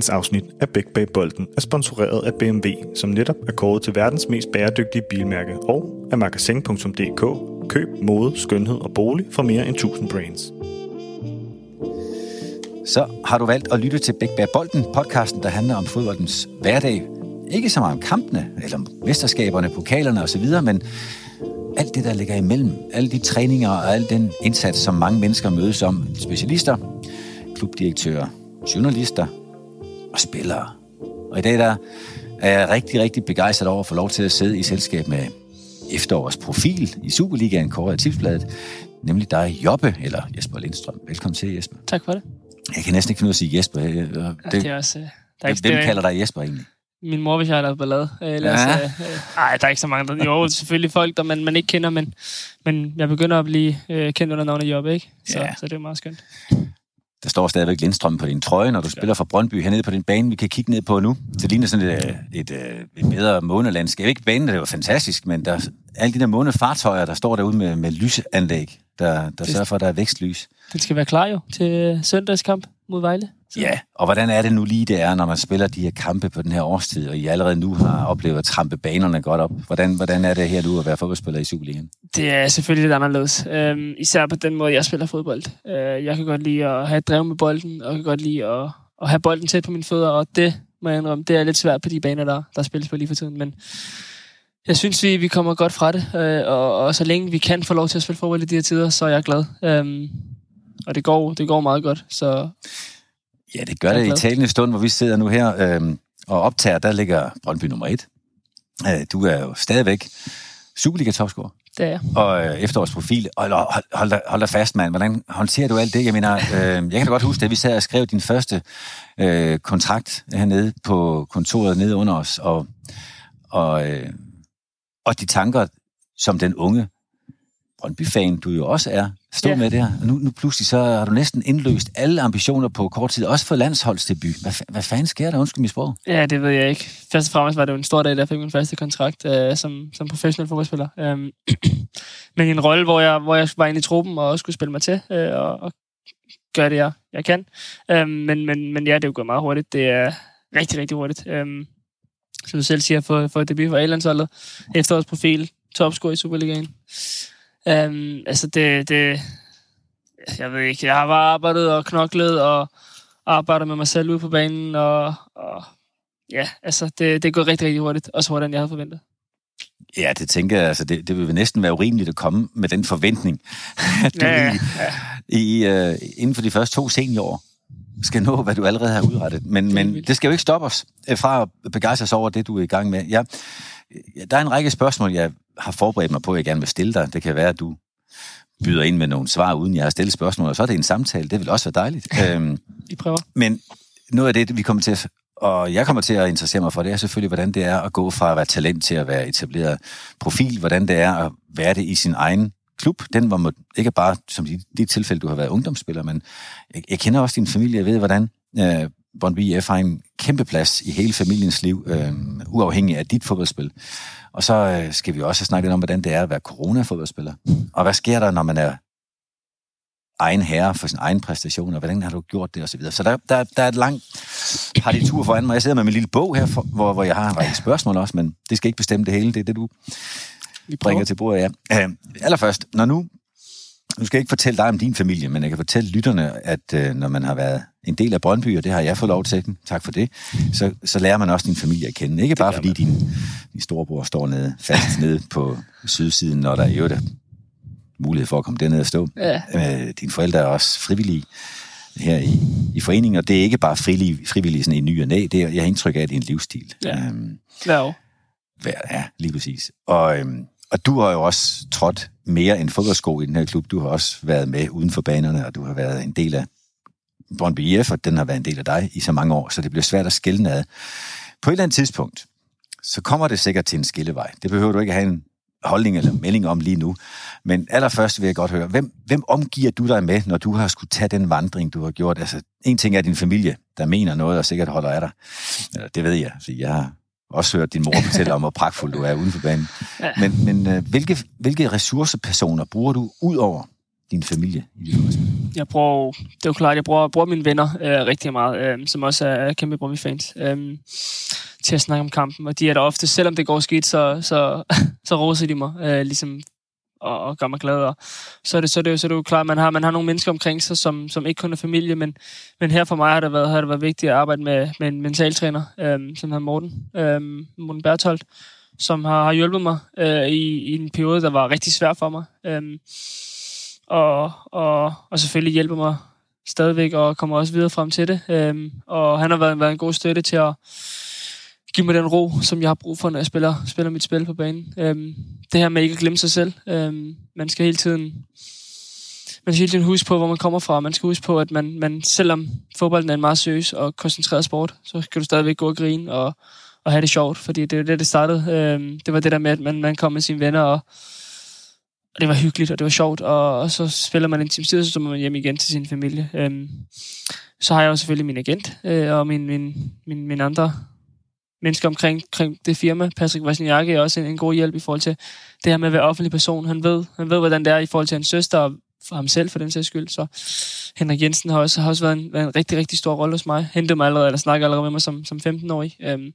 Dagens afsnit af Bæk Bag Bolden er sponsoreret af BMW, som netop er kåret til verdens mest bæredygtige bilmærke, og af magasin.dk. Køb mode, skønhed og bolig for mere end 1000 brands. Så har du valgt at lytte til Bæk Bag Bolden, podcasten, der handler om fodboldens hverdag. Ikke så meget om kampene, eller om mesterskaberne, pokalerne osv., men alt det, der ligger imellem. Alle de træninger og al den indsats, som mange mennesker mødes om. Specialister, klubdirektører, journalister og spillere. Og i dag der er jeg rigtig, rigtig begejstret over at få lov til at sidde i selskab med efterårs profil i Superligaen, kåret af Tipsbladet, nemlig dig, Jobbe, eller Jesper Lindstrøm. Velkommen til, Jesper. Tak for det. Jeg kan næsten ikke finde ud af at sige Jesper. Det, Ja, det er også, øh, der er ikke, hvem er- kalder dig Jesper egentlig? Min mor, hvis jeg har lavet ballade. Øh, Ellers, Ja. ja. øh, øh, ej, der er ikke så mange. Der, jo, selvfølgelig folk, der man, man ikke kender, men, men jeg begynder at blive øh, kendt under navnet Job, ikke? Så, ja. så det er meget skønt. Der står stadigvæk Lindstrøm på din trøje, når du spiller for Brøndby hernede på din bane, vi kan kigge ned på nu. Det ligner sådan et, et, et, et bedre månelandskab. Ikke banen, det var fantastisk, men der, alle de der månefartøjer, der står derude med, med lysanlæg, der, der sørger for, at der er vækstlys. Den skal være klar jo til søndagskamp mod Vejle. Så. Ja, og hvordan er det nu lige, det er, når man spiller de her kampe på den her årstid, og I allerede nu har oplevet at trampe banerne godt op? Hvordan, hvordan er det her nu at være fodboldspiller i Superligaen? Det er selvfølgelig lidt anderledes. Øhm, især på den måde, jeg spiller fodbold. Øh, jeg kan godt lide at have drev med bolden, og kan godt lide at, at have bolden tæt på mine fødder, og det må jeg indrømme, det er lidt svært på de baner, der, der spilles på lige for tiden. Men jeg synes, vi, vi kommer godt fra det, øh, og, og så længe vi kan få lov til at spille fodbold i de her tider, så er jeg glad. Øhm, og det går, det går meget godt, så Ja, det gør det i talende stund, hvor vi sidder nu her øhm, og optager. Der ligger Brøndby nummer et. Øh, du er jo stadigvæk Superliga-topscorer det er jeg. og øh, efterårsprofil. Og hold, hold, dig- hold dig fast, mand. Hvordan håndterer du alt det? Jeg mener, øh, jeg kan da godt huske, at vi sad og skrev din første øh, kontrakt hernede på kontoret nede under os, og, og, øh, og de tanker, som den unge Brøndby-fan, du jo også er, stod Ja. med der. Nu, nu pludselig så har du næsten indløst alle ambitioner på kort tid, også for landsholdsdebut. Hvad, hvad fanden sker der? Undskyld mit sprog. Ja, det ved jeg ikke. Først og fremmest var det jo en stor dag, da jeg fik min første kontrakt øh, som, som professionel fodboldspiller. Øhm, men i en rolle, hvor jeg, hvor jeg var inde i truppen og også skulle spille mig til øh, og, og gøre det, jeg, jeg kan. Øhm, men, men, men ja, det er jo gået meget hurtigt. Det er rigtig, rigtig hurtigt. Øhm, som du selv siger, for, for debut for A-landsholdet. Efterårsprofil, topscorer i Superligaen. Øhm, altså, det, det... Jeg ved ikke, jeg har bare arbejdet og knoklet og arbejder med mig selv ude på banen, og, og ja, altså, det, det går rigtig, rigtig hurtigt. Også hurtigere, end jeg havde forventet. Ja, det tænker jeg, altså det, det vil næsten være urimeligt at komme med den forventning, at du Ja, i, ja. i, øh, inden for de første to seniorår skal nå, hvad du allerede har udrettet. Men, er men vildt. det skal jo ikke stoppe os øh, fra at begejstre os over det, du er i gang med. Ja, ja, der er en række spørgsmål, jeg har forberedt mig på, jeg gerne vil stille dig. Det kan være, at du byder ind med nogle svar, uden jeg har stillet spørgsmål, og så er det en samtale. Det vil også være dejligt. øhm, Vi prøver. men noget af det, vi kommer til at, og jeg kommer til at interessere mig for, det er selvfølgelig, hvordan det er at gå fra at være talent til at være etableret profil, hvordan det er at være det i sin egen klub. Den hvor man ikke bare, som i det tilfælde, du har været ungdomsspiller, men jeg, jeg kender også din familie, jeg ved, hvordan øh, Brøndby IF har en kæmpe plads i hele familiens liv, øh, uafhængig af dit fodboldspil. Og så øh, skal vi også snakke lidt om, hvordan det er at være corona-fodboldspiller. Og hvad sker der, når man er egen herre for sin egen præstation, og hvordan har du gjort det, og så videre. Så der, der, der er et langt partitur foran mig. Jeg sidder med min lille bog her, for, hvor, hvor jeg har en række spørgsmål også, men det skal ikke bestemme det hele. Det er det, du bringer til bordet, ja. Uh, allerførst, når nu, nu skal jeg ikke fortælle dig om din familie, men jeg kan fortælle lytterne, at uh, når man har været en del af Brøndby, og det har jeg fået lov til, tak for det, så, så lærer man også din familie at kende. Ikke bare fordi din, din storebror står nede, fast nede på sydsiden, når der i øvrigt er mulighed for at komme derned og stå. Ja. Øh, dine forældre er også frivillige her i, i foreningen, og det er ikke bare frivillige, frivillige sådan i ny og næ, det er, jeg har indtryk af, at det er en livsstil. Ja. Øhm, Hver år. hver, ja, lige præcis. Og, øhm, og du har jo også trådt mere end fodboldsko i den her klub. Du har også været med uden for banerne, og du har været en del af Brøndby IF, og den har været en del af dig i så mange år, så det bliver svært at skille ad. På et eller andet tidspunkt, så kommer det sikkert til en skillevej. Det behøver du ikke have en holdning eller melding om lige nu. Men allerførst vil jeg godt høre, hvem, hvem omgiver du dig med, når du har skulle tage den vandring, du har gjort? Altså, en ting er din familie, der mener noget og sikkert holder af dig. Eller, det ved jeg, for jeg har også hørt din mor fortælle om, hvor pragtfuld du er uden for banen. Ja. Men, men øh, hvilke, hvilke ressourcepersoner bruger du ud over din familie i dit fodboldspil? jeg bruger, det er jo klart, jeg bruger, bruger mine venner øh, rigtig meget, øh, som også er kæmpe Brøndby-fans, øh, til at snakke om kampen. Og de er der ofte, selvom det går skidt, så, så, så roser de mig, øh, ligesom og, og gør mig glad. Og så er det, så er det, så er det jo klart, at man har, man har nogle mennesker omkring sig, som, som ikke kun er familie, men, men her for mig har det været, har det været vigtigt at arbejde med, med en mentaltræner, øhm, som hedder Morten, øhm, Morten Bertholdt, som har, har hjulpet mig øh, i, i en periode, der var rigtig svær for mig. Øhm, og, og, og selvfølgelig hjælper mig stadigvæk, og kommer også videre frem til det. Øhm, og han har været, været en god støtte til at give mig den ro, som jeg har brug for, når jeg spiller, spiller mit spil på banen. Øhm, det her med ikke at glemme sig selv. Øhm, man skal hele tiden man skal hele tiden huske på, hvor man kommer fra. Man skal huske på, at man, man selvom fodbolden er en meget seriøs og koncentreret sport, så kan du stadigvæk gå og grine og, og have det sjovt, fordi det er det, det startede. Øhm, det var det der med, at man, man kom med sine venner, og, og det var hyggeligt, og det var sjovt, og, og så spiller man en time tid, så kommer man hjem igen til sin familie. Øhm, så har jeg jo selvfølgelig min agent, øh, og min, min, min, min andre mennesker omkring, omkring det firma. Patrick Wozniacki er også en, en god hjælp i forhold til det her med at være offentlig person. Han ved, han ved hvordan det er i forhold til hans søster, og for ham selv for den sags skyld. Så Henrik Jensen har også, har også været, en, været en rigtig, rigtig stor rolle hos mig. Hentede mig allerede, eller snakkede allerede med mig som, som 15-årig. Øhm,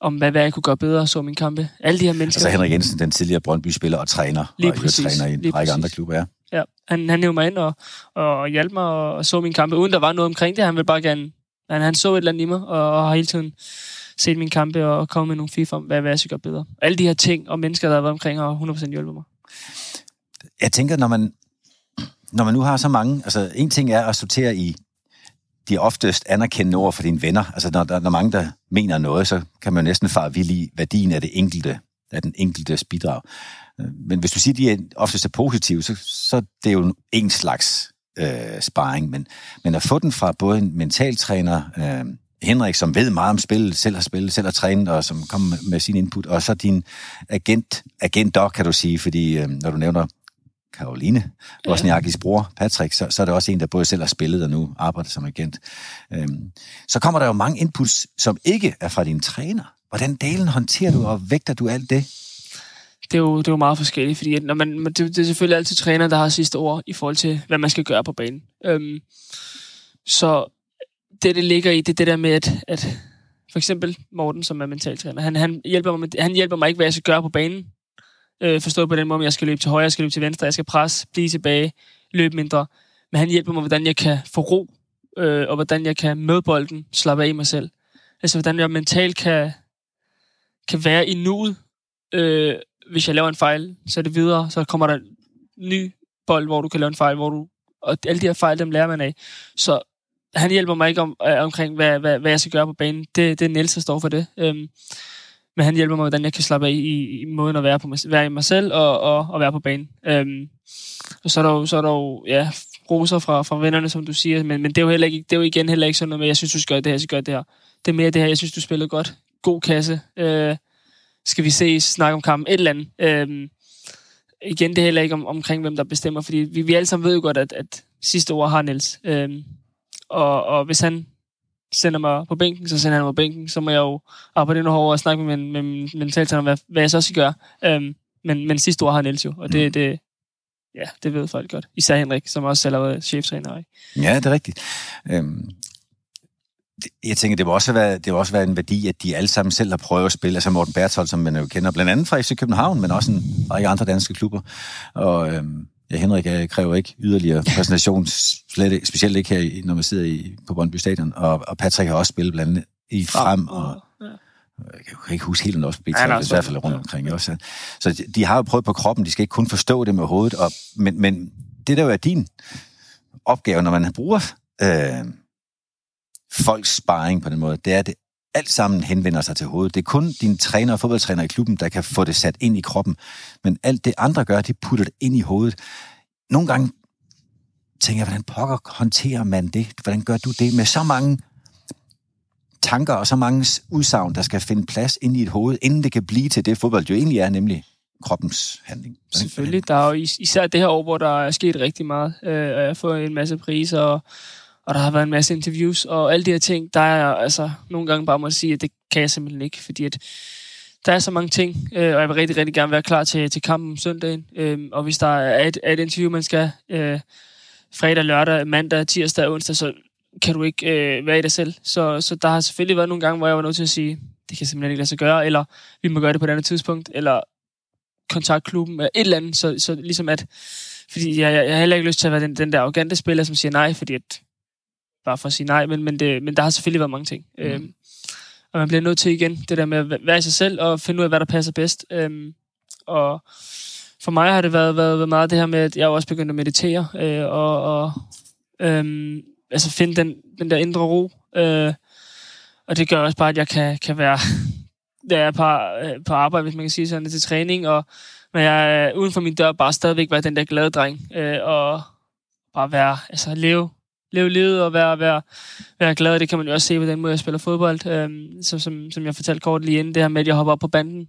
om hvad, hvad jeg kunne gøre bedre, så min kampe. Alle de her mennesker. Altså Henrik Jensen, den tidligere Brøndby-spiller og træner, Lige og præcis, træner i en række andre klubber, ja. Ja, han, han mig ind og, og hjalp mig og, og så min kampe, uden der var noget omkring det. Han ville bare gerne... Han, han så et eller andet i mig, og, og har hele tiden set mine kampe og kommet med nogle fif om, hvad, hvad jeg skal gøre bedre. Alle de her ting og mennesker, der har været omkring, har 100% hjulpet mig. Jeg tænker, når man, når man nu har så mange... Altså, en ting er at sortere i de oftest anerkendende ord for dine venner. Altså, når der når mange, der mener noget, så kan man jo næsten fare vild i værdien af det enkelte, af den enkeltes bidrag. Men hvis du siger, at de er oftest er positive, så, så det er jo en slags øh, sparring. Men, men at få den fra både en mentaltræner, øh, Henrik, som ved meget om spil, selv har spillet, selv har trænet, og som kommer med, sin input, og så din agent, agent dog, kan du sige, fordi øh, når du nævner Karoline, Wozniakis bror, Patrick, så, så er det også en, der både selv har spillet og nu arbejder som agent. Øhm, så kommer der jo mange inputs, som ikke er fra din træner. Hvordan delen håndterer du og vægter du alt det? Det er jo, det er jo meget forskelligt, fordi når man, det, det er selvfølgelig altid træner, der har sidste ord i forhold til, hvad man skal gøre på banen. Øhm, så det, det ligger i, det er det der med, at, at for eksempel Morten, som er mentaltræner, han, han, hjælper mig med, han hjælper mig ikke, hvad jeg skal gøre på banen. Øh, forstået på den måde, om jeg skal løbe til højre, jeg skal løbe til venstre, jeg skal presse, blive tilbage, løbe mindre. Men han hjælper mig, hvordan jeg kan få ro, øh, og hvordan jeg kan møde bolden, slappe af i mig selv. Altså, hvordan jeg mentalt kan, kan være i nuet. Øh, hvis jeg laver en fejl, så er det videre, så kommer der en ny bold, hvor du kan lave en fejl, hvor du, og alle de her fejl, dem lærer man af. Så han hjælper mig ikke om, øh, omkring, hvad, hvad, hvad jeg skal gøre på banen. Det, det er Niels, der står for det. Øhm, men han hjælper mig, hvordan jeg kan slappe af i, i måden at være, på mig, være i mig selv og, og, og være på banen. Øhm, og så er der jo, så er der jo ja, roser fra, fra vennerne, som du siger, men, men det er jo heller ikke, det er jo igen heller ikke sådan noget med, jeg synes, du skal gøre det her, jeg skal gøre det her. Det er mere det her, jeg synes, du spillede godt. God kasse. Øh, skal vi se, snakke om kampen, et eller andet. Øhm, igen, det er heller ikke om, omkring, hvem der bestemmer, fordi vi, vi alle sammen ved jo godt, at, at sidste ord har Niels. Øhm, og, og hvis han sender mig på bænken, så sender han mig på bænken, så må jeg jo arbejde endnu hårdere og snakke med min, med min mentaltræner, hvad, hvad jeg så skal gøre. Øhm, men, men sidste ord har Niels jo, og det, det, ja, det ved folk godt. Især Henrik, som også selv har været cheftræner. Ikke? Ja, det er rigtigt. Øhm, jeg tænker, det må også være, det må også være en værdi, at de alle sammen selv har prøvet at spille. Altså Morten Berthold, som man jo kender blandt andet fra FC København, men også en række andre danske klubber. Og øhm, ja, Henrik øh, kræver ikke yderligere præsentation, slet, ikke- specielt ikke her, når man sidder i, på Brøndby Stadion. Og, og Patrick har også spillet blandt andet i Frem, og ja. jeg kan ikke huske helt, om også har BT, i hvert fald rundt ja. omkring også. Så de, de har jo prøvet på kroppen, de skal ikke kun forstå det med hovedet, og, men, men det der jo er din opgave, når man bruger øh, folks sparring på den måde, det er, at det alt sammen henvender sig til hovedet. Det er kun din træner og fodboldtræner i klubben, der kan få det sat ind i kroppen. Men alt det andre gør, de putter det ind i hovedet. Nogle gange tænker jeg, hvordan pokker håndterer man det? Hvordan gør du det med så mange tanker og så mange udsagn, der skal finde plads ind i et hoved, inden det kan blive til det, fodbold jo egentlig er, nemlig kroppens handling. Hvordan- Selvfølgelig. Der er jo is- især det her år, hvor der er sket rigtig meget. Øh, og jeg har fået en masse priser, og, og der har været en masse interviews, og alle de her ting, der er jeg altså nogle gange bare må sige, at det kan jeg simpelthen ikke, fordi at der er så mange ting, øh, og jeg vil rigtig, rigtig gerne være klar til, til kampen om søndagen. Øh, og hvis der er et, et interview, man skal øh, fredag, lørdag, mandag, tirsdag, onsdag, så kan du ikke øh, være i dig selv. Så, så der har selvfølgelig været nogle gange, hvor jeg var nødt til at sige, det kan simpelthen ikke lade sig gøre, eller vi må gøre det på et andet tidspunkt, eller kontaktklubben, eller et eller andet, så, så ligesom at, fordi jeg, jeg, jeg har heller ikke lyst til at være den, den der arrogante spiller, som siger nej, fordi at, bare for at sige nej, men, men, det, men der har selvfølgelig været mange ting. Mm. Øhm, og man bliver nødt til igen, det der med at være i sig selv, og finde ud af, hvad der passer bedst. Øhm, og for mig har det været, været, været meget det her med, at jeg også begyndt at meditere, øh, og, og øhm, altså finde den, den der indre ro. Øh, og det gør også bare, at jeg kan, kan være der er på, øh, på arbejde, hvis man kan sige sådan, til træning, og når jeg er uden for min dør, bare stadigvæk være den der glade dreng, øh, og bare være, altså leve, leve livet og være, være, være glad. Det kan man jo også se på den måde, jeg spiller fodbold. Øhm, som, som, som jeg fortalte kort lige inden, det her med, at jeg hopper op på banden,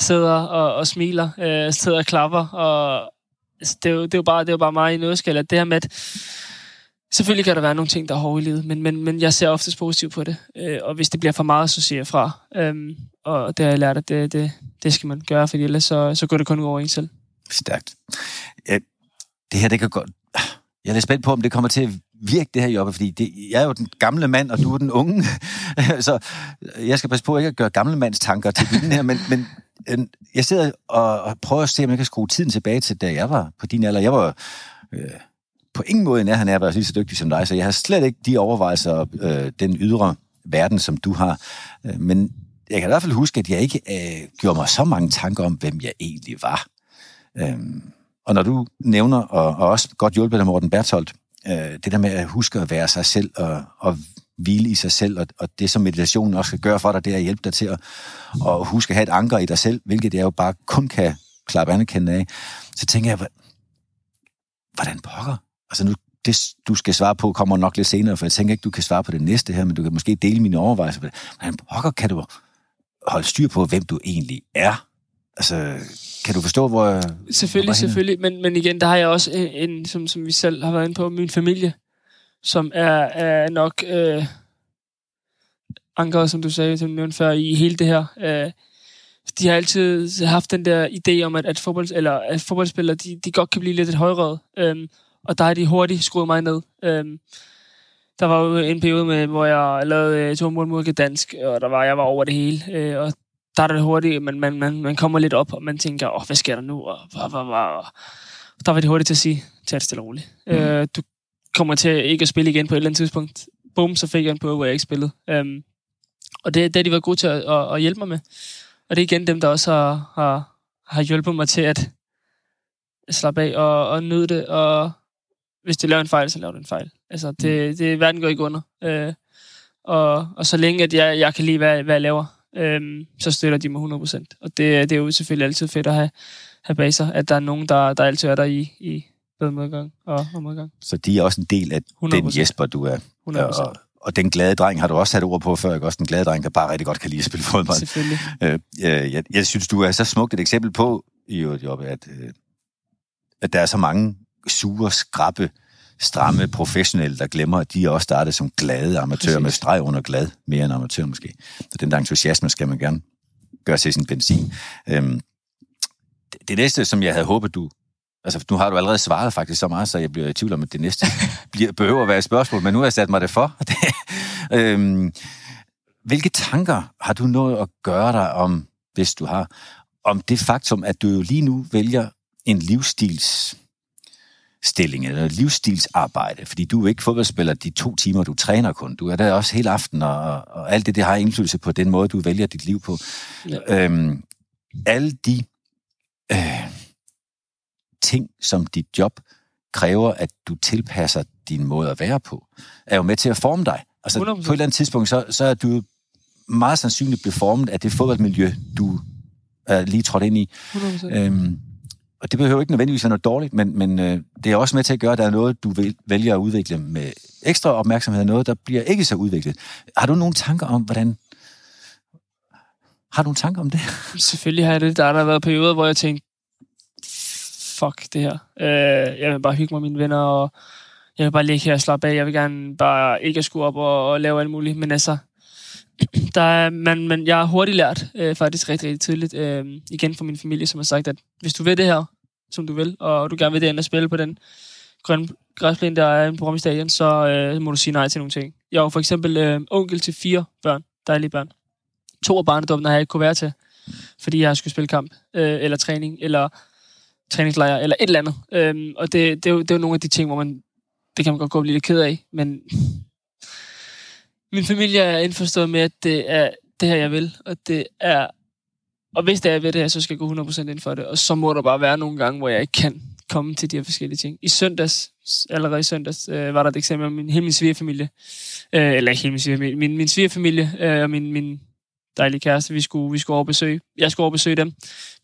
sidder og, og smiler, øh, sidder og klapper, og altså, det, er jo, det, er jo bare, det er jo bare mig i nødskal, at det her med, at Selvfølgelig kan der være nogle ting, der er hårde i livet, men, men, men jeg ser oftest positivt på det. Øh, og hvis det bliver for meget, så siger jeg fra. Øhm, og det har jeg lært, at det, det, det skal man gøre, for ellers så, så går det kun ud over en selv. Stærkt. Ja, det her, det kan godt... Jeg er lidt spændt på, om det kommer til at virke det her, Jobbe, fordi det, jeg er jo den gamle mand, og du er den unge. så jeg skal passe på ikke at gøre gamle mands tanker til den her, men, men jeg sidder og prøver at se, om jeg kan skrue tiden tilbage til, da jeg var på din alder. Jeg var øh, på ingen måde nær han er været lige så dygtig som dig, så jeg har slet ikke de overvejelser, øh, den ydre verden, som du har. Øh, men jeg kan i hvert fald huske, at jeg ikke øh, gjorde mig så mange tanker om, hvem jeg egentlig var. Øh, og når du nævner, og, og også godt hjulpet af Morten Bertholdt, øh, det der med at huske at være sig selv og, og hvile i sig selv, og, og det som meditationen også skal gøre for dig, det er at hjælpe dig til at, at huske at have et anker i dig selv, hvilket jeg jo bare kun kan klappe anerkendende af. Så tænker jeg, hvordan pokker Altså nu, det, du skal svare på, kommer nok lidt senere, for jeg tænker ikke, du kan svare på det næste her, men du kan måske dele mine overvejelser Hvordan pokker kan du holde styr på, hvem du egentlig er? Altså, kan du forstå, hvor... Selvfølgelig, hvor selvfølgelig. Men, men igen, der har jeg også en, en som, som vi selv har været inde på, min familie, som er, er nok øh, ankeret, som du sagde, som nævnte før, i hele det her. Øh, de har altid haft den der idé om, at, at, fodbold, eller, at fodboldspillere, de, de godt kan blive lidt et højrød. Øh, og der har de hurtigt skruet mig ned. Øhm, der var jo en periode, med, hvor jeg lavede øh, to mål mod dansk, og der var, jeg var over det hele. Øh, og der er det hurtigt, man, man, man, man kommer lidt op, og man tænker, åh, hvad sker der nu? Og, og, og, og, og der var det hurtigt til at sige, tag det stille og roligt. Mm. Øh, du kommer til ikke at spille igen på et eller andet tidspunkt. Bum, så fik jeg en på, hvor jeg ikke spillede. Øhm, og det, det har de været gode til at, at, at hjælpe mig med. Og det er igen dem, der også har, har, har hjulpet mig til at slappe af og, og nyde det, og hvis du laver en fejl, så laver du en fejl. Altså, det, mm. det, verden går ikke under. Øh, og, og så længe, at jeg, jeg kan lide, hvad, hvad jeg laver, øh, så støtter de mig 100%. Og det, det er jo selvfølgelig altid fedt at have, have bag sig, at der er nogen, der, der altid er der i, i både modgang og, og modgang. Så de er også en del af 100%. den Jesper, du er. 100%. Og, og den glade dreng har du også sat ord på før, ikke? Også den glade dreng, der bare rigtig godt kan lide at spille fodbold. Selvfølgelig. Øh, øh, jeg, jeg synes, du er så smukt et eksempel på, jo, jo at, øh, at der er så mange sure, skrappe, stramme professionelle, der glemmer, at de også startede som glade amatører, Præcis. med streg under glad, mere end amatør måske. Så den der entusiasme skal man gerne gøre til sin benzin. Øhm, det, det næste, som jeg havde håbet, du... Altså, nu har du allerede svaret faktisk så meget, så jeg bliver i tvivl om, at det næste bliver, behøver at være et spørgsmål, men nu har jeg sat mig det for. øhm, hvilke tanker har du nået at gøre dig om, hvis du har, om det faktum, at du jo lige nu vælger en livsstils stilling eller livsstilsarbejde, fordi du er ikke fodboldspiller de to timer, du træner kun. Du er der også hele aften, og, og alt det, det har indflydelse på den måde, du vælger dit liv på. Ja. Øhm, alle de øh, ting, som dit job kræver, at du tilpasser din måde at være på, er jo med til at forme dig. Altså 100%. på et eller andet tidspunkt, så, så er du meget sandsynligt beformet af det fodboldmiljø, du er lige trådt ind i. 100%. Øhm, og det behøver ikke nødvendigvis være noget dårligt, men, men øh, det er også med til at gøre, at der er noget, du vil, vælger at udvikle med ekstra opmærksomhed, noget, der bliver ikke så udviklet. Har du nogle tanker om, hvordan... Har du nogle tanker om det? Selvfølgelig har jeg det. Der har der været perioder, hvor jeg tænkte, fuck det her. Øh, jeg vil bare hygge mig med mine venner, og jeg vil bare ligge her og slappe af. Jeg vil gerne bare ikke at skulle op og, og lave alt muligt. Men altså, der er, man, man, jeg har hurtigt lært, øh, faktisk rigtig, rigtig tidligt, øh, igen fra min familie, som har sagt, at hvis du vil det her, som du vil, og du gerne vil det at spille på den grønne græsplæne, der er på program stadion, så øh, må du sige nej til nogle ting. Jeg var for eksempel øh, onkel til fire børn, dejlige børn. To af barndommen har jeg ikke kunne være til, fordi jeg skulle spille kamp, øh, eller træning, eller træningslejr, eller et eller andet. Øhm, og det, det, er jo, det er jo nogle af de ting, hvor man, det kan man godt gå og blive lidt ked af, men min familie er indforstået med, at det er det her, jeg vil, og det er og hvis det er, ved det her, så skal jeg gå 100% ind for det. Og så må der bare være nogle gange, hvor jeg ikke kan komme til de her forskellige ting. I søndags, allerede i søndags, øh, var der et eksempel om min, hele min svigerfamilie. Øh, eller ikke hele min svigerfamilie, min, min svigerfamilie øh, og min, min dejlige kæreste, vi skulle, vi skulle over besøge. Jeg skulle over besøge dem,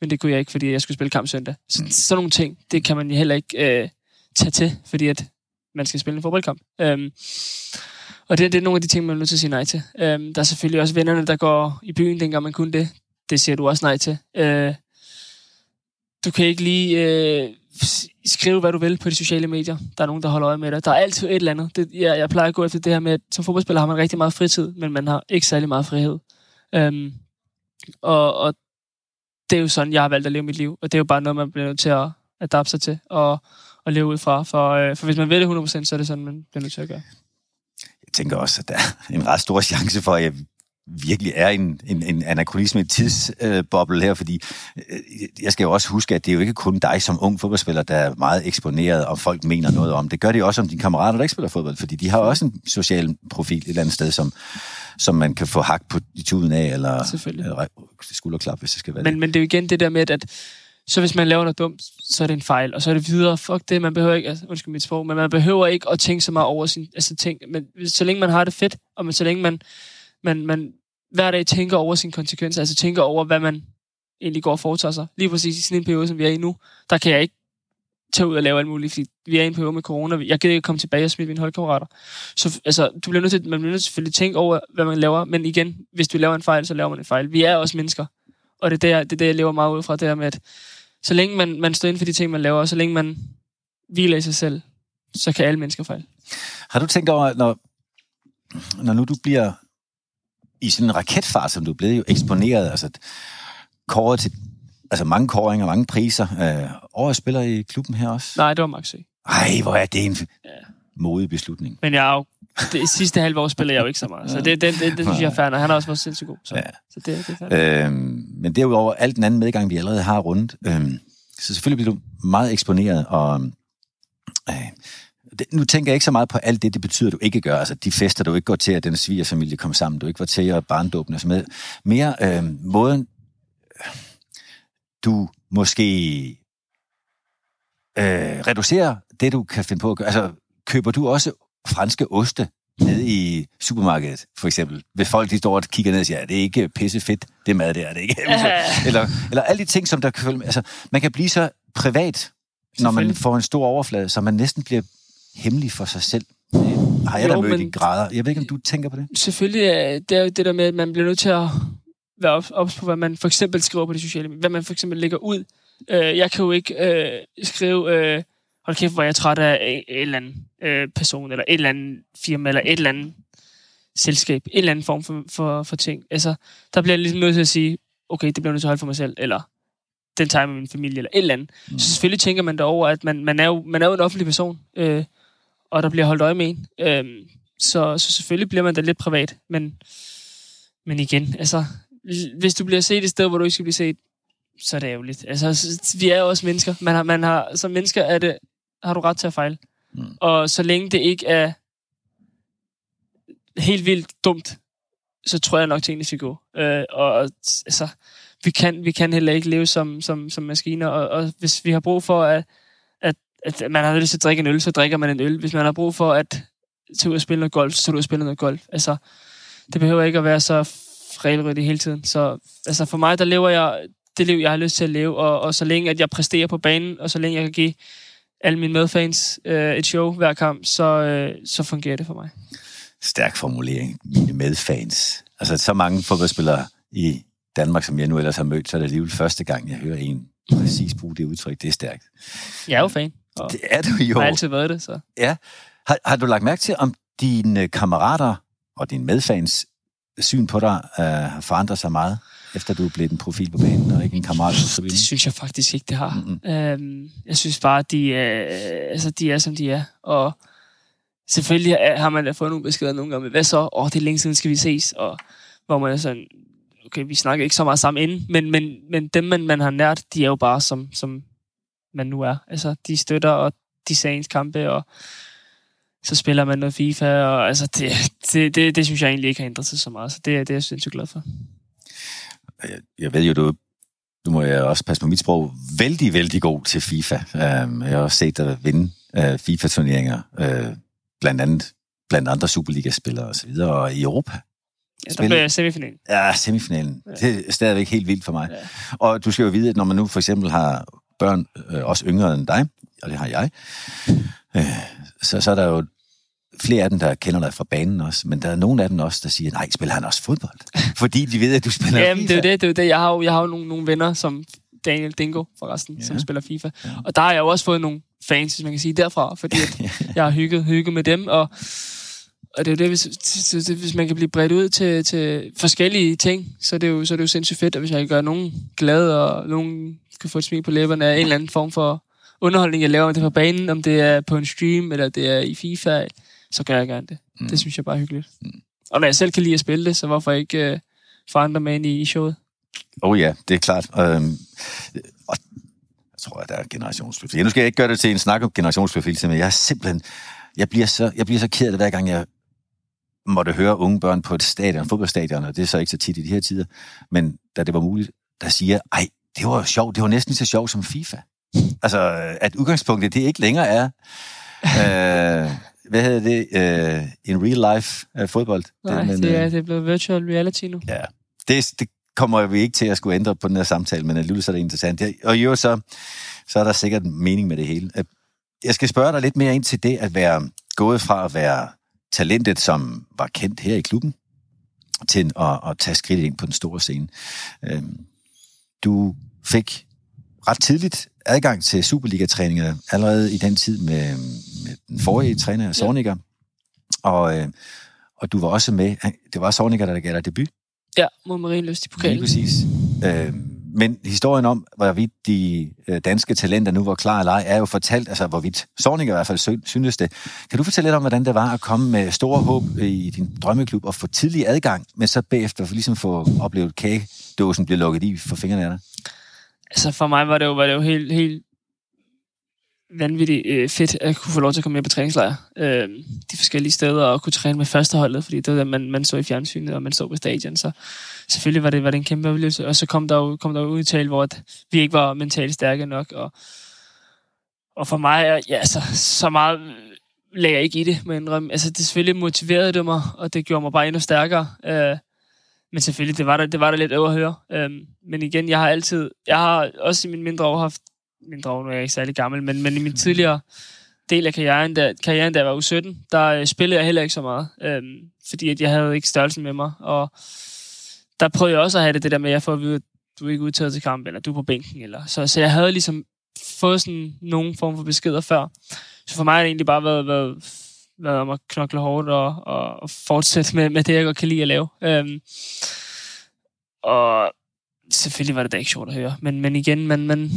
men det kunne jeg ikke, fordi jeg skulle spille kamp søndag. Så sådan nogle ting, det kan man heller ikke øh, tage til, fordi at man skal spille en fodboldkamp. Øhm, og det, det er nogle af de ting, man er nødt til at sige nej til. Øhm, der er selvfølgelig også vennerne, der går i byen, dengang man kunne det. Det siger du også nej til. Øh, du kan ikke lige øh, skrive, hvad du vil på de sociale medier. Der er nogen, der holder øje med dig. Der er altid et eller andet. Det, jeg, jeg plejer at gå efter det her med, at som fodboldspiller har man rigtig meget fritid, men man har ikke særlig meget frihed. Øhm, og, og det er jo sådan, jeg har valgt at leve mit liv. Og det er jo bare noget, man bliver nødt til at adapte sig til og, og leve ud fra. For, øh, for hvis man vil det 100%, så er det sådan, man bliver nødt til at gøre. Jeg tænker også, at der er en ret stor chance for, at jeg virkelig er en, en, en anachronisme, en tidsboble øh, her, fordi øh, jeg skal jo også huske, at det er jo ikke kun dig som ung fodboldspiller, der er meget eksponeret, og folk mener noget om. Det gør det også om dine kammerater, der ikke spiller fodbold, fordi de har også en social profil et eller andet sted, som, som man kan få hak på i tuden af, eller, eller skulderklap, hvis det skal være men, det. Men det er jo igen det der med, at så hvis man laver noget dumt, så er det en fejl, og så er det videre. Fuck det, man behøver ikke, altså, undskyld mit sprog, men man behøver ikke at tænke så meget over sin altså, ting. Men så længe man har det fedt, og man, så længe man, man, man hver dag tænker over sine konsekvenser, altså tænker over, hvad man egentlig går og foretager sig. Lige præcis i sådan en periode, som vi er i nu, der kan jeg ikke tage ud og lave alt muligt, fordi vi er i en periode med corona. Jeg kan ikke komme tilbage og smide mine holdkammerater. Så altså, du bliver nødt til, man bliver nødt til selvfølgelig tænke over, hvad man laver, men igen, hvis du laver en fejl, så laver man en fejl. Vi er også mennesker, og det er det, det, er det jeg lever meget ud fra, det her med, at så længe man, man står ind for de ting, man laver, og så længe man hviler i sig selv, så kan alle mennesker fejle. Har du tænkt over, når, når nu du bliver i sådan en raketfart, som du er blevet jo eksponeret, altså kåret til altså mange kåringer, mange priser. Øh, årets spiller i klubben her også? Nej, det var Max Ej, hvor er det en ja. modig beslutning. Men jeg er jo, det sidste halve år spiller jeg jo ikke så meget, så det, det, det, det, synes jeg er færdigt, og han har også været sindssygt god. Så, ja. så det, det er øhm, men derudover, alt den anden medgang, vi allerede har rundt, øhm, så selvfølgelig bliver du meget eksponeret, og øh, nu tænker jeg ikke så meget på alt det, det betyder, du ikke gør. Altså de fester, du ikke går til, at den svigerfamilie kommer sammen, du ikke var til, at barndåbne og sådan noget. Mere øh, måden, du måske øh, reducerer det, du kan finde på at gøre. Altså, køber du også franske oste nede i supermarkedet, for eksempel? Hvis folk de står og kigger ned og siger, det er ikke pisse fedt, det mad der, er det ikke? eller, eller alle de ting, som der kan følge med. Altså, man kan blive så privat, når man får en stor overflade, så man næsten bliver hemmelig for sig selv. Det har jeg jo, da mødt men, i grader. Jeg ved ikke, om du tænker på det? Selvfølgelig, det er jo det der med, at man bliver nødt til at være ops op på, hvad man for eksempel skriver på de sociale medier. Hvad man for eksempel lægger ud. Øh, jeg kan jo ikke øh, skrive, øh, hold kæft, hvor jeg er træt af en eller anden øh, person, eller et eller andet firma, eller et eller andet selskab. En eller anden form for, for, for ting. Altså, der bliver jeg ligesom nødt til at sige, okay, det bliver nødt til at holde for mig selv, eller den tager med min familie, eller et eller andet. Mm. Så selvfølgelig tænker man derover, at man, man, er jo, man er jo en offentlig person, øh, og der bliver holdt øje med en. Øh, så, så selvfølgelig bliver man da lidt privat, men, men igen, altså, hvis du bliver set et sted, hvor du ikke skal blive set, så er det ærgerligt. Altså, vi er jo også mennesker. Man har, man har, som mennesker er det, har du ret til at fejle. Mm. Og så længe det ikke er helt vildt dumt, så tror jeg nok, tingene skal gå. Øh, og altså, vi kan, vi kan heller ikke leve som, som, som maskiner, og, og hvis vi har brug for, at, at, man har lyst til at drikke en øl, så drikker man en øl. Hvis man har brug for at tage ud og spille noget golf, så tager du ud og spille noget golf. Altså, det behøver ikke at være så regelrødt hele tiden. Så altså, for mig, der lever jeg det liv, jeg har lyst til at leve, og, og så længe at jeg præsterer på banen, og så længe jeg kan give alle mine medfans øh, et show hver kamp, så, øh, så fungerer det for mig. Stærk formulering. Mine medfans. Altså, så mange fodboldspillere i Danmark, som jeg nu ellers har mødt, så er det alligevel første gang, jeg hører en præcis bruge det udtryk. Det er stærkt. Jeg er jo fan. Det er du jo. Har altid været det, så. Ja. Har, har du lagt mærke til, om dine kammerater og dine medfans syn på dig øh, har forandret sig meget efter du er blevet en profil på banen, og ikke en kammerat tribunen? Det synes jeg faktisk ikke, det har. Mm-hmm. Øhm, jeg synes bare, at de, øh, altså, de er, som de er. Og selvfølgelig er, har man da fået nogle beskeder nogle gange med, hvad så? Åh, oh, det er længe siden, skal vi ses. Og hvor man er sådan, okay, vi snakker ikke så meget sammen inden, men, men, men dem, man, man har nært, de er jo bare, som, som man nu er. Altså, de støtter, og de ser ens kampe, og så spiller man noget FIFA, og altså, det, det, det, det synes jeg egentlig ikke har ændret sig så meget, så det, det er jeg sindssygt glad for. Jeg, jeg ved jo, du, du må jeg også passe på mit sprog, vældig, vældig god til FIFA. Um, jeg har også set dig vinde uh, FIFA-turneringer, uh, blandt andet blandt andre Superliga-spillere og så videre, og i Europa. Ja, der blev semifinalen. Ja, semifinalen. Ja. Det er stadigvæk helt vildt for mig. Ja. Og du skal jo vide, at når man nu for eksempel har børn, øh, også yngre end dig, og det har jeg, øh, så, så er der jo flere af dem, der kender dig fra banen også, men der er nogle af dem også, der siger, nej, spiller han også fodbold? Fordi de ved, at du spiller Jamen, FIFA. det er det, det er det. Jeg har jo, jeg har jo nogle, nogle venner, som Daniel Dingo forresten, ja. som spiller FIFA. Ja. Og der har jeg jo også fået nogle fans, hvis man kan sige, derfra, fordi at jeg har hygget, hygget med dem, og og det er jo det, hvis, hvis man kan blive bredt ud til, til forskellige ting, så er, det jo, så er det jo sindssygt fedt, at hvis jeg kan gøre nogen glade, og nogen kan få et smil på læberne af en eller anden form for underholdning, jeg laver, om det er på banen, om det er på en stream, eller det er i FIFA, så gør jeg gerne det. Mm. Det synes jeg bare er hyggeligt. Mm. Og når jeg selv kan lide at spille det, så hvorfor ikke uh, få andre med ind i, i showet? Oh ja, det er klart. Øhm, og jeg tror, at der er generationsprofil. Nu skal jeg ikke gøre det til en snak om generationsprofil, men jeg er simpelthen... Jeg bliver så, jeg bliver så ked af det, hver gang jeg måtte høre unge børn på et stadion, fodboldstadion, og det er så ikke så tit i de her tider, men da det var muligt, der siger, ej, det var sjovt, det var næsten så sjovt som FIFA. Altså, at udgangspunktet, det ikke længere er, øh, hvad hedder det, øh, in real life uh, fodbold. Nej, det, men, det, er, øh, det er blevet virtual reality nu. Ja, det, det kommer vi ikke til at skulle ændre på den her samtale, men alligevel så er det interessant. Og jo, så, så er der sikkert en mening med det hele. Jeg skal spørge dig lidt mere ind til det at være gået fra at være talentet, som var kendt her i klubben, til at, at tage skridt ind på den store scene. Øhm, du fik ret tidligt adgang til Superliga-træninger allerede i den tid med, med den forrige træner, Sorniger. Ja. Og, øh, og du var også med, det var Sorniger, der gav dig debut. Ja, mod Marienløst i pokalen. Lige præcis. Øhm, men historien om, hvorvidt de øh, danske talenter nu var klar eller ej, er jo fortalt, altså hvorvidt Sorning i hvert fald synes det. Kan du fortælle lidt om, hvordan det var at komme med store håb i din drømmeklub og få tidlig adgang, men så bagefter for ligesom få oplevet kagedåsen blive lukket i for fingrene af dig? Altså for mig var det jo, var det jo helt, helt vanvittigt øh, fedt at kunne få lov til at komme med på træningslejr. Øh, de forskellige steder og kunne træne med førsteholdet, fordi det var det, man, man så i fjernsynet, og man så på stadion. Så selvfølgelig var det, var det en kæmpe oplevelse. Og så kom der jo, kom der jo udtale, hvor at vi ikke var mentalt stærke nok. Og, og for mig, ja, så, så meget lagde jeg ikke i det, men Altså, det selvfølgelig motiverede det mig, og det gjorde mig bare endnu stærkere. Øh, men selvfølgelig, det var der, det var der lidt over at høre. Øh, men igen, jeg har altid, jeg har også i min mindre år haft mindre år, nu er jeg ikke særlig gammel, men, men i min tidligere del af karrieren, da, karrieren, da jeg var U17, der øh, spillede jeg heller ikke så meget, øh, fordi at jeg havde ikke størrelsen med mig, og der prøvede jeg også at have det, det der med, at jeg får at vide, at du er ikke udtaget til kamp, eller du er på bænken, eller så, så jeg havde ligesom fået sådan nogen form for beskeder før. Så for mig har det egentlig bare været, været, været om at knokle hårdt og, og, fortsætte med, med det, jeg godt kan lide at lave. Øhm, og selvfølgelig var det da ikke sjovt at høre. Men, men igen, man, man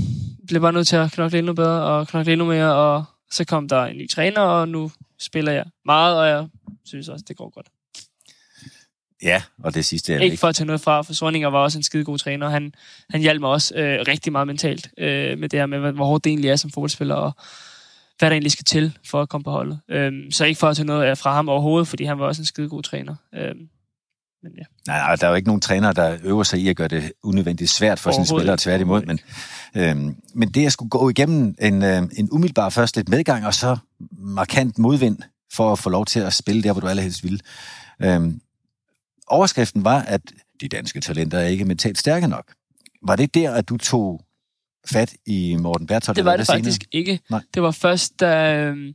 blev bare nødt til at knokle endnu bedre og knokle endnu mere, og så kom der en ny træner, og nu spiller jeg meget, og jeg synes også, det går godt. Ja, og det sidste er ikke... Ikke for at tage noget fra, for Sorninger var også en skide god træner. Han, han hjalp mig også øh, rigtig meget mentalt øh, med det her med, hvor hårdt det egentlig er som fodboldspiller, og hvad der egentlig skal til for at komme på holdet. Øh, så ikke for at tage noget fra ham overhovedet, fordi han var også en skide god træner. Øh, men ja. Nej, der er jo ikke nogen træner, der øver sig i at gøre det unødvendigt svært for sine spillere tværtimod. Men, øhm, men det at skulle gå igennem en, øh, en umiddelbar først lidt medgang, og så markant modvind for at få lov til at spille der, hvor du allerhelst vil. Øhm, overskriften var, at de danske talenter er ikke mentalt stærke nok. Var det der, at du tog fat i Morten Bertolt? Det var det faktisk senere? ikke. Nej. Det var først, da øh,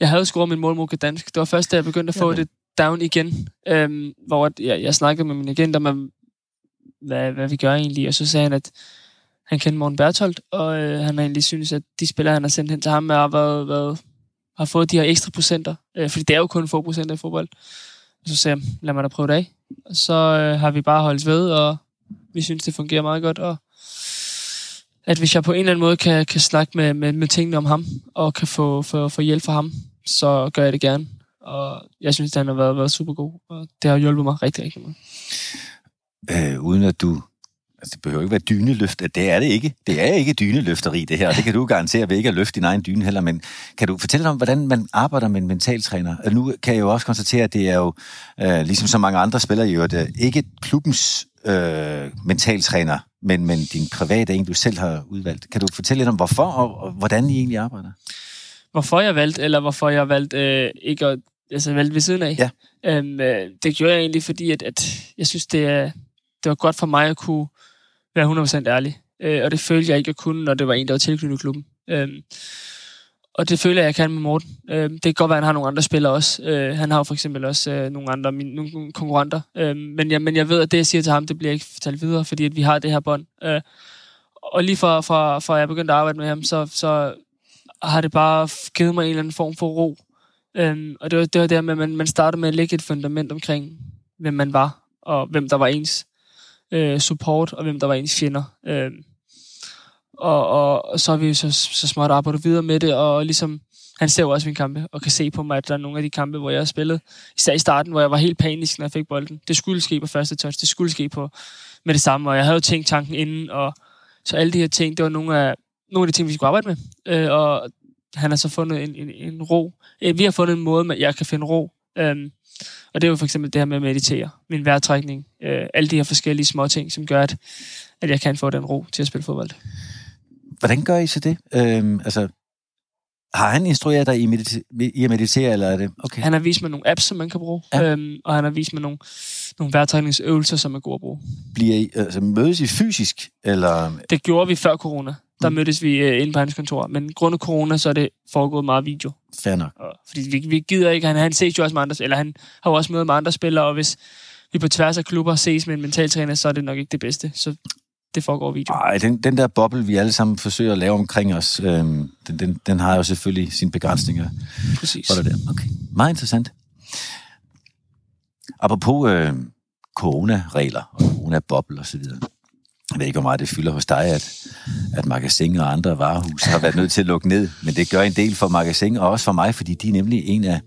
jeg havde scoret min mål mod dansk. Det var først, da jeg begyndte at få ja, det down igen, øhm, hvor jeg, jeg snakkede med min agent om, hvad, hvad vi gør egentlig, og så sagde han, at han kendte Morten Bertholdt, og øh, han har egentlig synes, at de spillere, han har sendt hen til ham, har, været, været, har fået de her ekstra procenter, øh, fordi det er jo kun få procenter i fodbold. Og så sagde jeg, lad mig da prøve det af. Og så øh, har vi bare holdt ved, og Vi synes, det fungerer meget godt, og at hvis jeg på en eller anden måde kan, kan snakke med, med, med tingene om ham, og kan få, få, få hjælp fra ham, så gør jeg det gerne. Og jeg synes, han har været, været super god, og det har hjulpet mig rigtig, rigtig meget. Øh, uden at du Altså, det behøver ikke være dyneløft. Det er det ikke. Det er ikke dyneløfteri, det her. Det kan du garantere ved ikke at løfte din egen dyne heller. Men kan du fortælle om, hvordan man arbejder med en mentaltræner? Altså, nu kan jeg jo også konstatere, at det er jo, øh, ligesom så mange andre spillere, i øvrigt, øh, ikke klubbens øh, mentaltræner, men, men din private en, du selv har udvalgt. Kan du fortælle lidt om, hvorfor og, og hvordan I egentlig arbejder? Hvorfor jeg valgte, eller hvorfor jeg valgte øh, ikke at altså, valgte ved siden af? Ja. Øhm, øh, det gjorde jeg egentlig, fordi at, at jeg synes, det, er, det var godt for mig at kunne være 100% ærlig. Øh, og det følte jeg ikke, at kunne, når det var en, der var tilknyttet klubben. Øh, og det føler jeg, jeg kan med Morten. Øh, det kan godt være, at han har nogle andre spillere også. Øh, han har jo for eksempel også øh, nogle andre mine, nogle konkurrenter. Øh, men, jeg, men jeg ved, at det, jeg siger til ham, det bliver ikke fortalt videre, fordi at vi har det her bånd. Øh, og lige fra, fra, fra jeg begyndte at arbejde med ham, så, så har det bare givet mig en eller anden form for ro. Øh, og det var, det var der med, at man, man startede med at lægge et fundament omkring, hvem man var, og hvem der var ens øh, support, og hvem der var ens fjender. Øh, og, og, og så har vi så, så småt arbejdet videre med det, og ligesom, han ser jo også mine kampe, og kan se på mig, at der er nogle af de kampe, hvor jeg har spillet, især i starten, hvor jeg var helt panisk, når jeg fik bolden. Det skulle ske på første touch, det skulle ske på med det samme, og jeg havde jo tænkt tanken inden, og så alle de her ting, det var nogle af, nogle af de ting, vi skulle arbejde med. Øh, og han har så fundet en, en, en ro. Øh, vi har fundet en måde, at jeg kan finde ro. Øh, og det er jo for eksempel det her med at meditere, min vejrtrækning, øh, alle de her forskellige små ting, som gør, at, at jeg kan få den ro til at spille fodbold. Hvordan gør I så det? Øhm, altså, har han instrueret dig i, medita- i at meditere, eller er det okay? Han har vist mig nogle apps, som man kan bruge, ja. øhm, og han har vist mig nogle, nogle vejrtrækningsøvelser, som er gode at bruge. Bliver I, altså, mødes I fysisk, eller? Det gjorde vi før corona der mm. mødtes vi øh, inde på hans kontor. Men grundet corona, så er det foregået meget video. Fair nok. Og, fordi vi, vi gider ikke, han, han ses jo også med andre, eller han har jo også mødet med andre spillere, og hvis vi på tværs af klubber ses med en mentaltræner, så er det nok ikke det bedste. Så det foregår video. Nej, den, den der boble, vi alle sammen forsøger at lave omkring os, øhm, den, den, den har jo selvfølgelig sine begrænsninger. Præcis. Det der. Okay. Meget interessant. Apropos øh, corona-regler og corona-boble osv., jeg ved ikke, hvor meget det fylder hos dig, at, at magasin og andre varehus har været nødt til at lukke ned. Men det gør en del for magasin og også for mig, fordi de er nemlig en af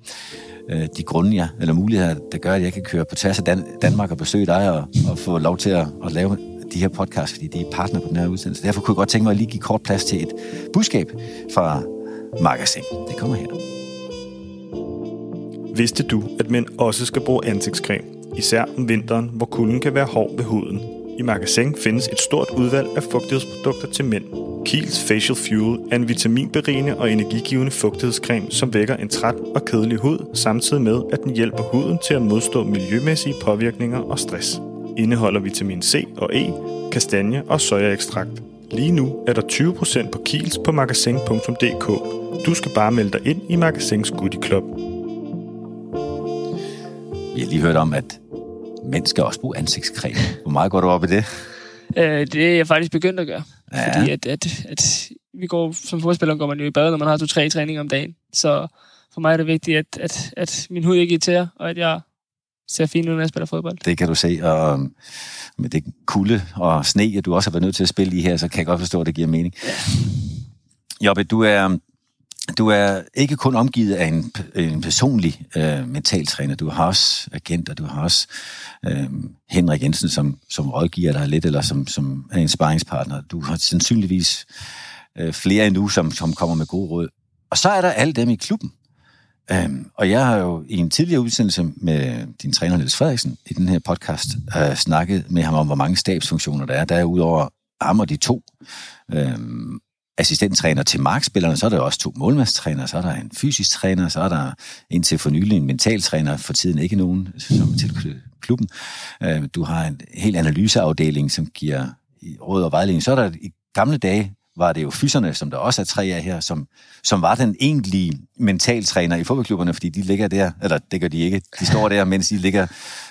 øh, de grunde, ja, eller muligheder, der gør, at jeg kan køre på tværs af Dan- Danmark og besøge dig og, og få lov til at, at lave de her podcasts, fordi de er partner på den her udsendelse. Derfor kunne jeg godt tænke mig at lige give kort plads til et budskab fra magasin. Det kommer her. Vidste du, at mænd også skal bruge ansigtscreme? Især om vinteren, hvor kulden kan være hård ved huden. I Magasin findes et stort udvalg af fugtighedsprodukter til mænd. Kiehl's Facial Fuel er en vitaminberigende og energigivende fugtighedscreme, som vækker en træt og kedelig hud, samtidig med, at den hjælper huden til at modstå miljømæssige påvirkninger og stress. Indeholder vitamin C og E, kastanje og sojaekstrakt. Lige nu er der 20% på Kiels på magasin.dk. Du skal bare melde dig ind i Magasins Goodie Club. Vi har lige hørt om, at mænd skal også bruge ansigtscreme. Hvor meget går du op i det? Øh, det er jeg faktisk begyndt at gøre. Ja. Fordi at, at, at vi går, som fodspiller går man jo i bad, når man har to-tre træninger om dagen. Så for mig er det vigtigt, at, at, at min hud ikke irriterer, og at jeg ser fint ud, når jeg spiller fodbold. Det kan du se, og med det kulde og sne, at du også har været nødt til at spille i her, så kan jeg godt forstå, at det giver mening. Ja. Jobbe, du er, du er ikke kun omgivet af en, en personlig øh, mentaltræner, du har også agenter, du har også øh, Henrik Jensen, som, som rådgiver dig lidt, eller som, som er en sparringspartner. Du har sandsynligvis øh, flere endnu, som, som kommer med gode råd. Og så er der alle dem i klubben. Øhm, og jeg har jo i en tidligere udsendelse med din træner Niels Frederiksen i den her podcast øh, snakket med ham om, hvor mange stabsfunktioner der er. Der er udover ham og de to øhm, assistenttræner til markspillerne, så er der også to målmandstrænere, så er der en fysisk træner, så er der indtil for nylig en mentaltræner, for tiden ikke nogen, som er til klubben. Øh, du har en helt analyseafdeling, som giver råd og vejledning. Så er der i gamle dage, var det jo fyserne, som der også er tre af her, som, som var den egentlige mentaltræner i fodboldklubberne, fordi de ligger der, eller det gør de ikke, de står der, mens de ligger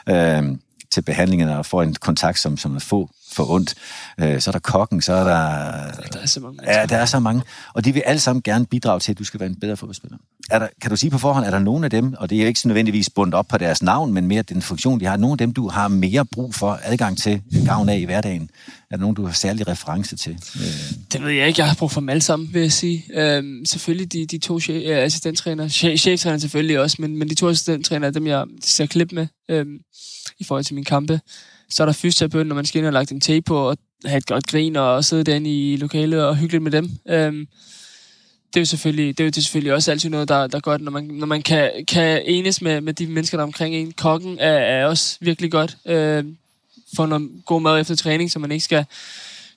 øh, til behandlingerne og får en kontakt, som, som er få, få ondt. Øh, så er der kokken, så er der... Der er så mange Ja, der er så mange. Og de vil alle sammen gerne bidrage til, at du skal være en bedre fodboldspiller. Er der, kan du sige på forhånd, er der nogen af dem, og det er jo ikke så nødvendigvis bundet op på deres navn, men mere den funktion, de har, nogle af dem, du har mere brug for adgang til, gavn af i hverdagen? Er der nogen, du har særlig reference til? Øh, Det ved jeg ikke. Jeg har brug for dem alle sammen, vil jeg sige. Øhm, selvfølgelig de, de to chef, øh, assistenttræner. Che- cheftræner selvfølgelig også, men, men de to assistenttræner er dem, jeg ser klip med øhm, i forhold til mine kampe. Så er der fysioterapeuten, når man skal ind og lagt en tape på og have et godt grin og sidde derinde i lokalet og hygge lidt med dem. Øhm, det er jo selvfølgelig, det er jo det er selvfølgelig også altid noget, der, der er godt, når man, når man kan, kan enes med, med de mennesker, der er omkring en. Kokken er, er også virkelig godt. Øh, få noget god mad efter træning, så man ikke skal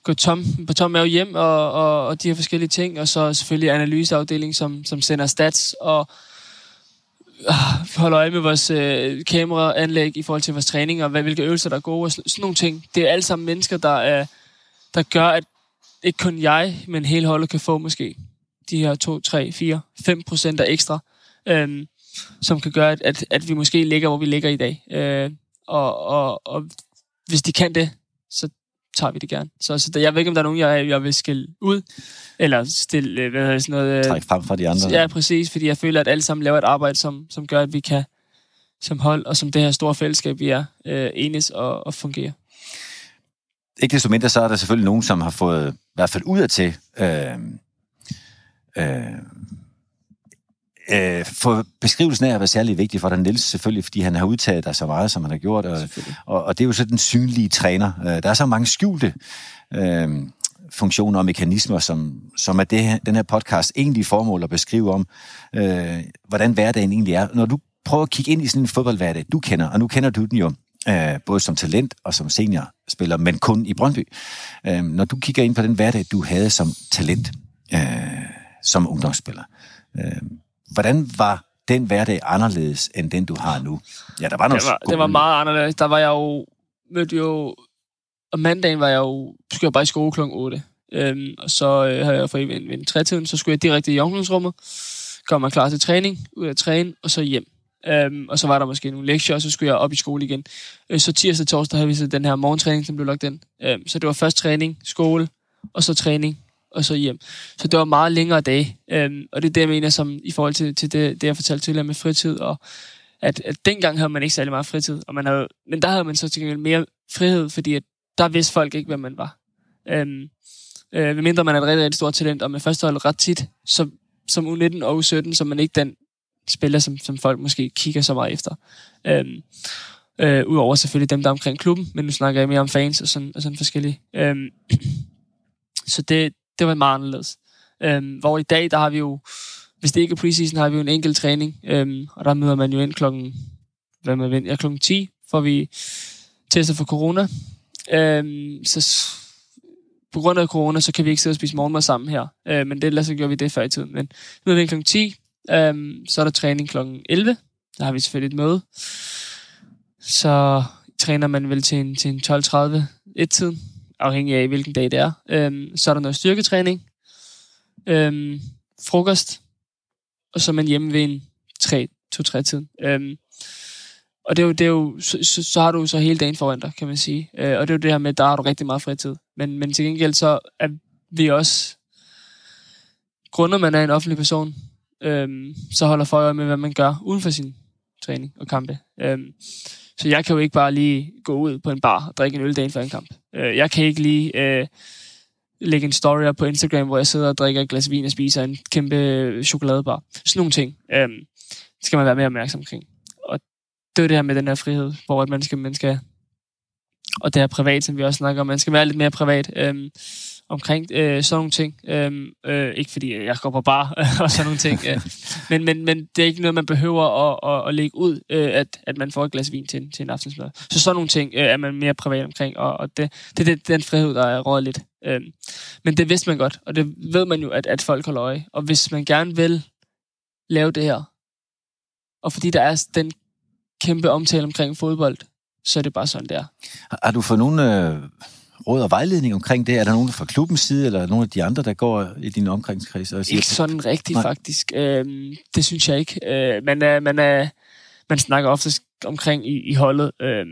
gå tom, på tom mave hjem, og, og, og de her forskellige ting. Og så selvfølgelig analyseafdeling, som, som sender stats og Ah, holder øje med vores øh, kameraanlæg i forhold til vores træning, og hvad, hvilke øvelser, der er gode, og sådan, nogle ting. Det er alle sammen mennesker, der, er, der gør, at ikke kun jeg, men hele holdet kan få måske de her 2, 3, 4, 5 procent ekstra, øh, som kan gøre, at, at, at vi måske ligger, hvor vi ligger i dag. Øh, og, og, og hvis de kan det, tager vi det gerne. Så, så der, jeg ved ikke, om der er nogen, jeg, jeg vil skille ud, eller stille, øh, hvad hedder sådan noget... Øh, træk frem fra de andre. Ja, præcis, fordi jeg føler, at alle sammen laver et arbejde, som, som gør, at vi kan som hold, og som det her store fællesskab, vi er, øh, enes og, og fungere. Ikke desto mindre, så er der selvfølgelig nogen, som har fået, i hvert fald ud af til, øh, øh, øh, for beskrivelsen af at være særlig vigtig for dig, Niels, selvfølgelig, fordi han har udtaget dig så meget, som han har gjort, og, og, og det er jo så den synlige træner. Øh, Der er så mange skjulte øh, funktioner og mekanismer, som, som er det, den her podcast egentlig formål at beskrive om, øh, hvordan hverdagen egentlig er. Når du prøver at kigge ind i sådan en fodboldhverdag, du kender, og nu kender du den jo, øh, både som talent og som seniorspiller, men kun i Brøndby. Øh, når du kigger ind på den hverdag, du havde som talent, øh, som ungdomsspiller, øh, hvordan var den hverdag anderledes, end den du har nu? Ja, der var noget Det var, det var meget anderledes. Der var jeg jo, mødte jo, om mandagen var jeg jo, skulle jeg bare i skole kl. 8. Øhm, og så øh, havde jeg fri ved, ved trætiden, så skulle jeg direkte i omklædningsrummet, kom mig klar til træning, ud at træne, og så hjem. Øhm, og så var der måske nogle lektier, og så skulle jeg op i skole igen. Øh, så tirsdag og torsdag havde vi så den her morgentræning, som blev lagt ind. Øhm, så det var først træning, skole, og så træning, og så hjem. Så det var meget længere dage. Øhm, og det er det, jeg mener, som i forhold til, til det, det, jeg fortalte tidligere med fritid, og at, at dengang havde man ikke særlig meget fritid, og man havde, men der havde man så til gengæld mere frihed, fordi at der vidste folk ikke, hvem man var. Øhm, øh, mindre man er et rigtig, rigtig stort talent, og man førstehold ret tit, så, som U19 og U17, så man ikke den spiller, som, som folk måske kigger så meget efter. Øhm, øh, Udover selvfølgelig dem, der er omkring klubben, men nu snakker jeg mere om fans og sådan, og sådan forskellige. Øhm, så det, det var meget anderledes. Øhm, hvor i dag, der har vi jo, hvis det ikke er preseason, har vi jo en enkelt træning, øhm, og der møder man jo ind klokken, hvad man ved, ja, klokken 10, får vi tester for corona. Øhm, så på grund af corona, så kan vi ikke sidde og spise morgenmad sammen her. Øh, men det ellers så gjorde vi det før i tiden. Men nu er det klokken 10, øhm, så er der træning klokken 11. Der har vi selvfølgelig et møde. Så træner man vel til en, til en 12.30 et-tiden, afhængig af hvilken dag det er. Øhm, så er der noget styrketræning, øhm, frokost, og så er man hjemme ved en 3, 2-3 tiden. Øhm, og det er jo, det er jo så, så, så, har du så hele dagen foran dig, kan man sige. Øh, og det er jo det her med, der har du rigtig meget fritid. Men, men til gengæld så er vi også, grundet man er en offentlig person, øhm, så holder folk øje med, hvad man gør uden for sin træning og kampe. Øhm, så jeg kan jo ikke bare lige gå ud på en bar og drikke en øl dagen før en kamp. Øh, jeg kan ikke lige øh, lægge en story op på Instagram, hvor jeg sidder og drikker et glas vin og spiser en kæmpe øh, chokoladebar. Sådan nogle ting øh, skal man være mere opmærksom omkring. Og det er det her med den her frihed, hvor at man skal, man skal og det her privat, som vi også snakker om, man skal være lidt mere privat Øh, omkring øh, sådan nogle ting. Øhm, øh, ikke fordi jeg går på bar og sådan nogle ting. Øh. Men, men, men det er ikke noget, man behøver at, at, at lægge ud, øh, at, at man får et glas vin til, en- til en aftensmad. Så sådan nogle ting øh, er man mere privat omkring, og, og det, det er det, den frihed, der er rådet lidt. Øhm, men det vidste man godt, og det ved man jo, at, at folk holder øje. Og hvis man gerne vil lave det her, og fordi der er den kæmpe omtale omkring fodbold, så er det bare sådan, der. Har, har du fået nogle øh, råd og vejledning omkring det? Er der nogen fra klubbens side, eller nogle af de andre, der går i din omkringskreds og siger, Ikke sådan rigtigt, Nej. faktisk. Øhm, det synes jeg ikke. Øh, man, er, man, er, man snakker ofte omkring i, i holdet, øh,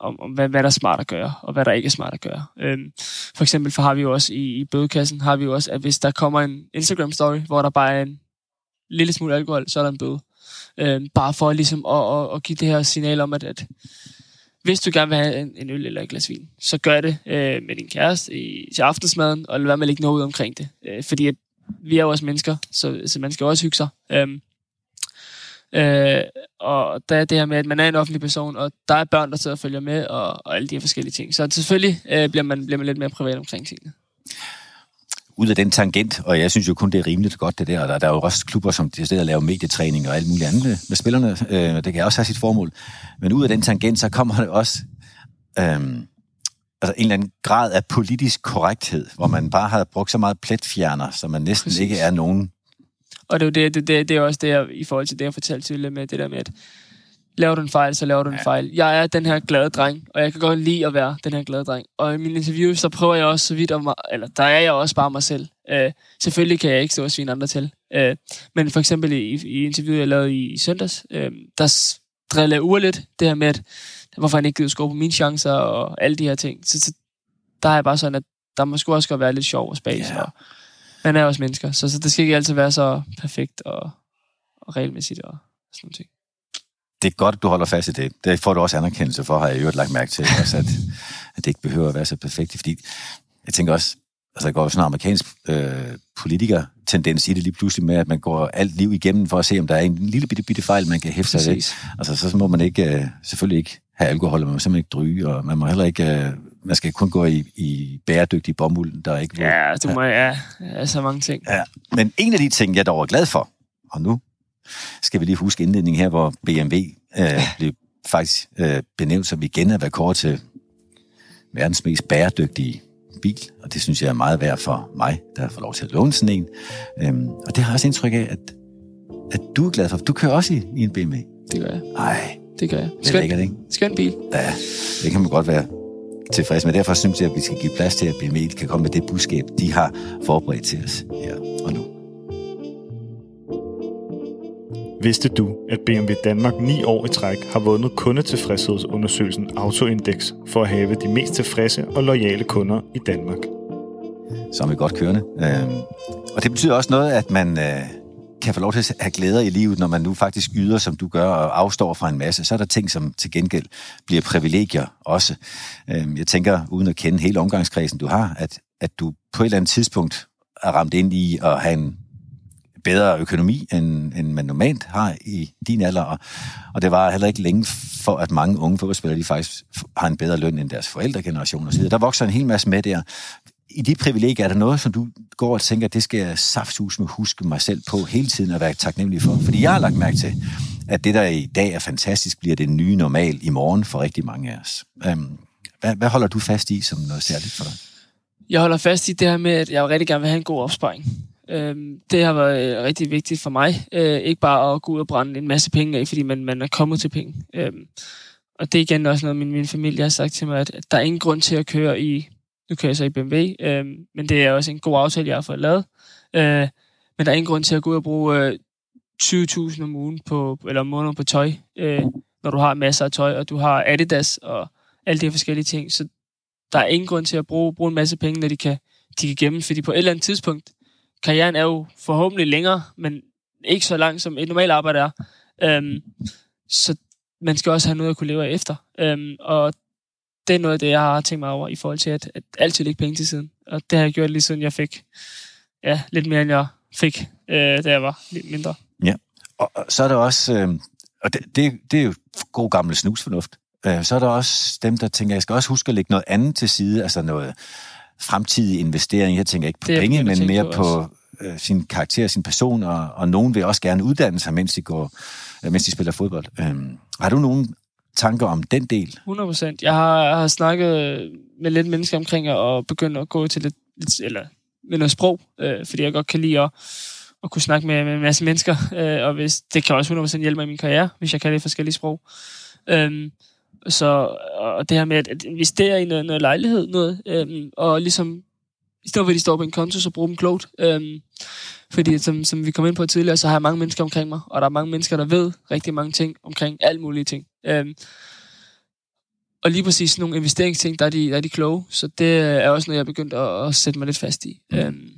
om, om hvad, hvad der er smart at gøre, og hvad der ikke er smart at gøre. Øh, for eksempel for har vi jo også i, i bødekassen, har vi jo også, at hvis der kommer en Instagram-story, hvor der bare er en lille smule alkohol, så er der en bøde. Øh, bare for ligesom at, at, at give det her signal om, at, at hvis du gerne vil have en, en øl eller et glas vin, så gør det øh, med din kæreste i, til aftensmaden, og lad være med at lægge noget ud omkring det. Øh, fordi at vi er jo også mennesker, så, så man skal også hygge sig. Øh, Øh, og der er det her med, at man er en offentlig person, og der er børn, der sidder og følger med, og, og alle de her forskellige ting. Så selvfølgelig øh, bliver, man, bliver man lidt mere privat omkring tingene. Ud af den tangent, og jeg synes jo kun, det er rimeligt godt det der, og der, der er jo også klubber, som de steder laver medietræning og alt muligt andet med, med spillerne, øh, det kan også have sit formål. Men ud af den tangent, så kommer det også øh, altså en eller anden grad af politisk korrekthed, hvor man bare har brugt så meget pletfjerner, så man næsten Præcis. ikke er nogen og det er, det, det, det, det er også det, jeg, i forhold til det, jeg fortalte til med det der med, at laver du en fejl, så laver du en ja. fejl. Jeg er den her glade dreng, og jeg kan godt lide at være den her glade dreng. Og i mine interviews, så prøver jeg også så vidt om mig, eller der er jeg også bare mig selv. Uh, selvfølgelig kan jeg ikke stå og svine andre til. Uh, men for eksempel i, i interviewet, jeg lavede i, i søndags, uh, der drillede jeg ure lidt det her med, at hvorfor han ikke gider score på mine chancer og alle de her ting. Så, så der er jeg bare sådan, at der må sgu også godt være lidt sjov og. Ja. Og, man er også mennesker, så, så det skal ikke altid være så perfekt og, og regelmæssigt og sådan noget. Det er godt, at du holder fast i det. Det får du også anerkendelse for, har jeg jo lagt mærke til, også, at, at det ikke behøver at være så perfekt. Fordi jeg tænker også, altså der går sådan en amerikansk øh, politiker-tendens i det lige pludselig med, at man går alt liv igennem for at se, om der er en lille bitte, bitte fejl, man kan hæfte sig ved. Altså så må man ikke, øh, selvfølgelig ikke have alkohol, man må simpelthen ikke dryge, og man må heller ikke øh, man skal kun gå i, i bæredygtig bomuld, der er ikke... Ja, du må, ja, ja, så mange ting. Ja. Men en af de ting, jeg dog er glad for, og nu skal vi lige huske indledningen her, hvor BMW øh, blev faktisk øh, benævnt som igen at være kort til verdens mest bæredygtige bil, og det synes jeg er meget værd for mig, der fået lov til at låne sådan en. Øhm, og det har også indtryk af, at, at du er glad for, du kører også i, i en BMW. Det gør jeg. Nej. Det gør jeg. Skøn, det er ikke? Skøn bil. Ja, det kan man godt være tilfreds med. Derfor synes jeg, at vi skal give plads til, at BMW kan komme med det budskab, de har forberedt til os her og nu. Vidste du, at BMW Danmark 9 år i træk har vundet kundetilfredshedsundersøgelsen Autoindex for at have de mest tilfredse og lojale kunder i Danmark? Så er vi godt kørende. Øhm, og det betyder også noget, at man øh, kan få lov til at have glæder i livet, når man nu faktisk yder, som du gør, og afstår fra en masse, så er der ting, som til gengæld bliver privilegier også. Øhm, jeg tænker, uden at kende hele omgangskredsen, du har, at, at du på et eller andet tidspunkt er ramt ind i at have en bedre økonomi, end, end man normalt har i din alder. Og, og det var heller ikke længe for, at mange unge fodboldspillere de faktisk har en bedre løn end deres forældregeneration osv. Der vokser en hel masse med der i de privilegier, er der noget, som du går og tænker, det skal jeg saftsus med huske mig selv på hele tiden at være taknemmelig for? Fordi jeg har lagt mærke til, at det, der i dag er fantastisk, bliver det nye normal i morgen for rigtig mange af os. Um, hvad, hvad holder du fast i som noget særligt for dig? Jeg holder fast i det her med, at jeg rigtig gerne vil have en god opsparing. Øhm, det har været øh, rigtig vigtigt for mig. Øh, ikke bare at gå ud og brænde en masse penge af, fordi man, man er kommet til penge. Øhm, og det er igen også noget, min, min familie har sagt til mig, at, at der er ingen grund til at køre i nu kører jeg så i BMW, øh, men det er også en god aftale, jeg har fået lavet. Øh, men der er ingen grund til at gå ud og bruge øh, 20.000 om ugen på, eller om måneden på tøj, øh, når du har masser af tøj, og du har Adidas og alle de her forskellige ting. Så der er ingen grund til at bruge, bruge en masse penge, når de kan, de kan gemme, fordi på et eller andet tidspunkt, karrieren er jo forhåbentlig længere, men ikke så lang som et normalt arbejde er. Øhm, så man skal også have noget at kunne leve af efter. Øhm, og det er noget af det, jeg har tænkt mig over i forhold til at, at altid lægge penge til siden. Og det har jeg gjort lige siden jeg fik ja, lidt mere, end jeg fik, øh, da jeg var lidt mindre. Ja, og, og så er der også, øh, og det, det, det er jo god gammel snusfornuft, øh, så er der også dem, der tænker, jeg skal også huske at lægge noget andet til side, altså noget fremtidig investering. Jeg tænker ikke på det, penge, men mere på, på øh, sin karakter, sin person, og, og nogen vil også gerne uddanne sig, mens de, går, øh, mens de spiller fodbold. Øh, har du nogen tanker om den del? 100 procent. Jeg har, har snakket med lidt mennesker omkring at begynde at gå til lidt, lidt eller med noget sprog, øh, fordi jeg godt kan lide at, at kunne snakke med, med en masse mennesker, øh, og hvis, det kan også 100% hjælpe mig i min karriere, hvis jeg kan det forskellige sprog. Øhm, så, og det her med at, at investere i noget, noget lejlighed, noget, øhm, og ligesom i stedet for at de står på en konto, så brug dem klogt. Øhm, fordi som, som vi kom ind på tidligere, så har jeg mange mennesker omkring mig, og der er mange mennesker, der ved rigtig mange ting omkring alle mulige ting. Øhm, og lige præcis nogle investeringsting, der er, de, der er de kloge. Så det er også noget, jeg er begyndt at, at sætte mig lidt fast i. Mm. Øhm,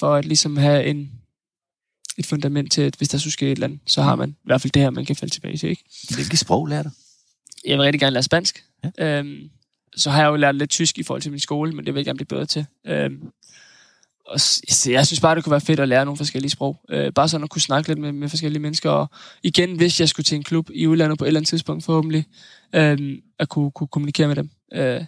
for at ligesom have en, et fundament til, at hvis der skulle ske et eller andet, så har man i hvert fald det her, man kan falde tilbage til. Ikke? Hvilket sprog lærer du? Jeg vil rigtig gerne lære spansk. Ja. Øhm, så har jeg jo lært lidt tysk i forhold til min skole, men det vil jeg gerne blive bedre til. Øhm, og jeg synes bare, det kunne være fedt at lære nogle forskellige sprog. Øh, bare sådan at kunne snakke lidt med, med forskellige mennesker. Og igen, hvis jeg skulle til en klub i udlandet på et eller andet tidspunkt forhåbentlig, øh, at kunne, kunne kommunikere med dem. Øh,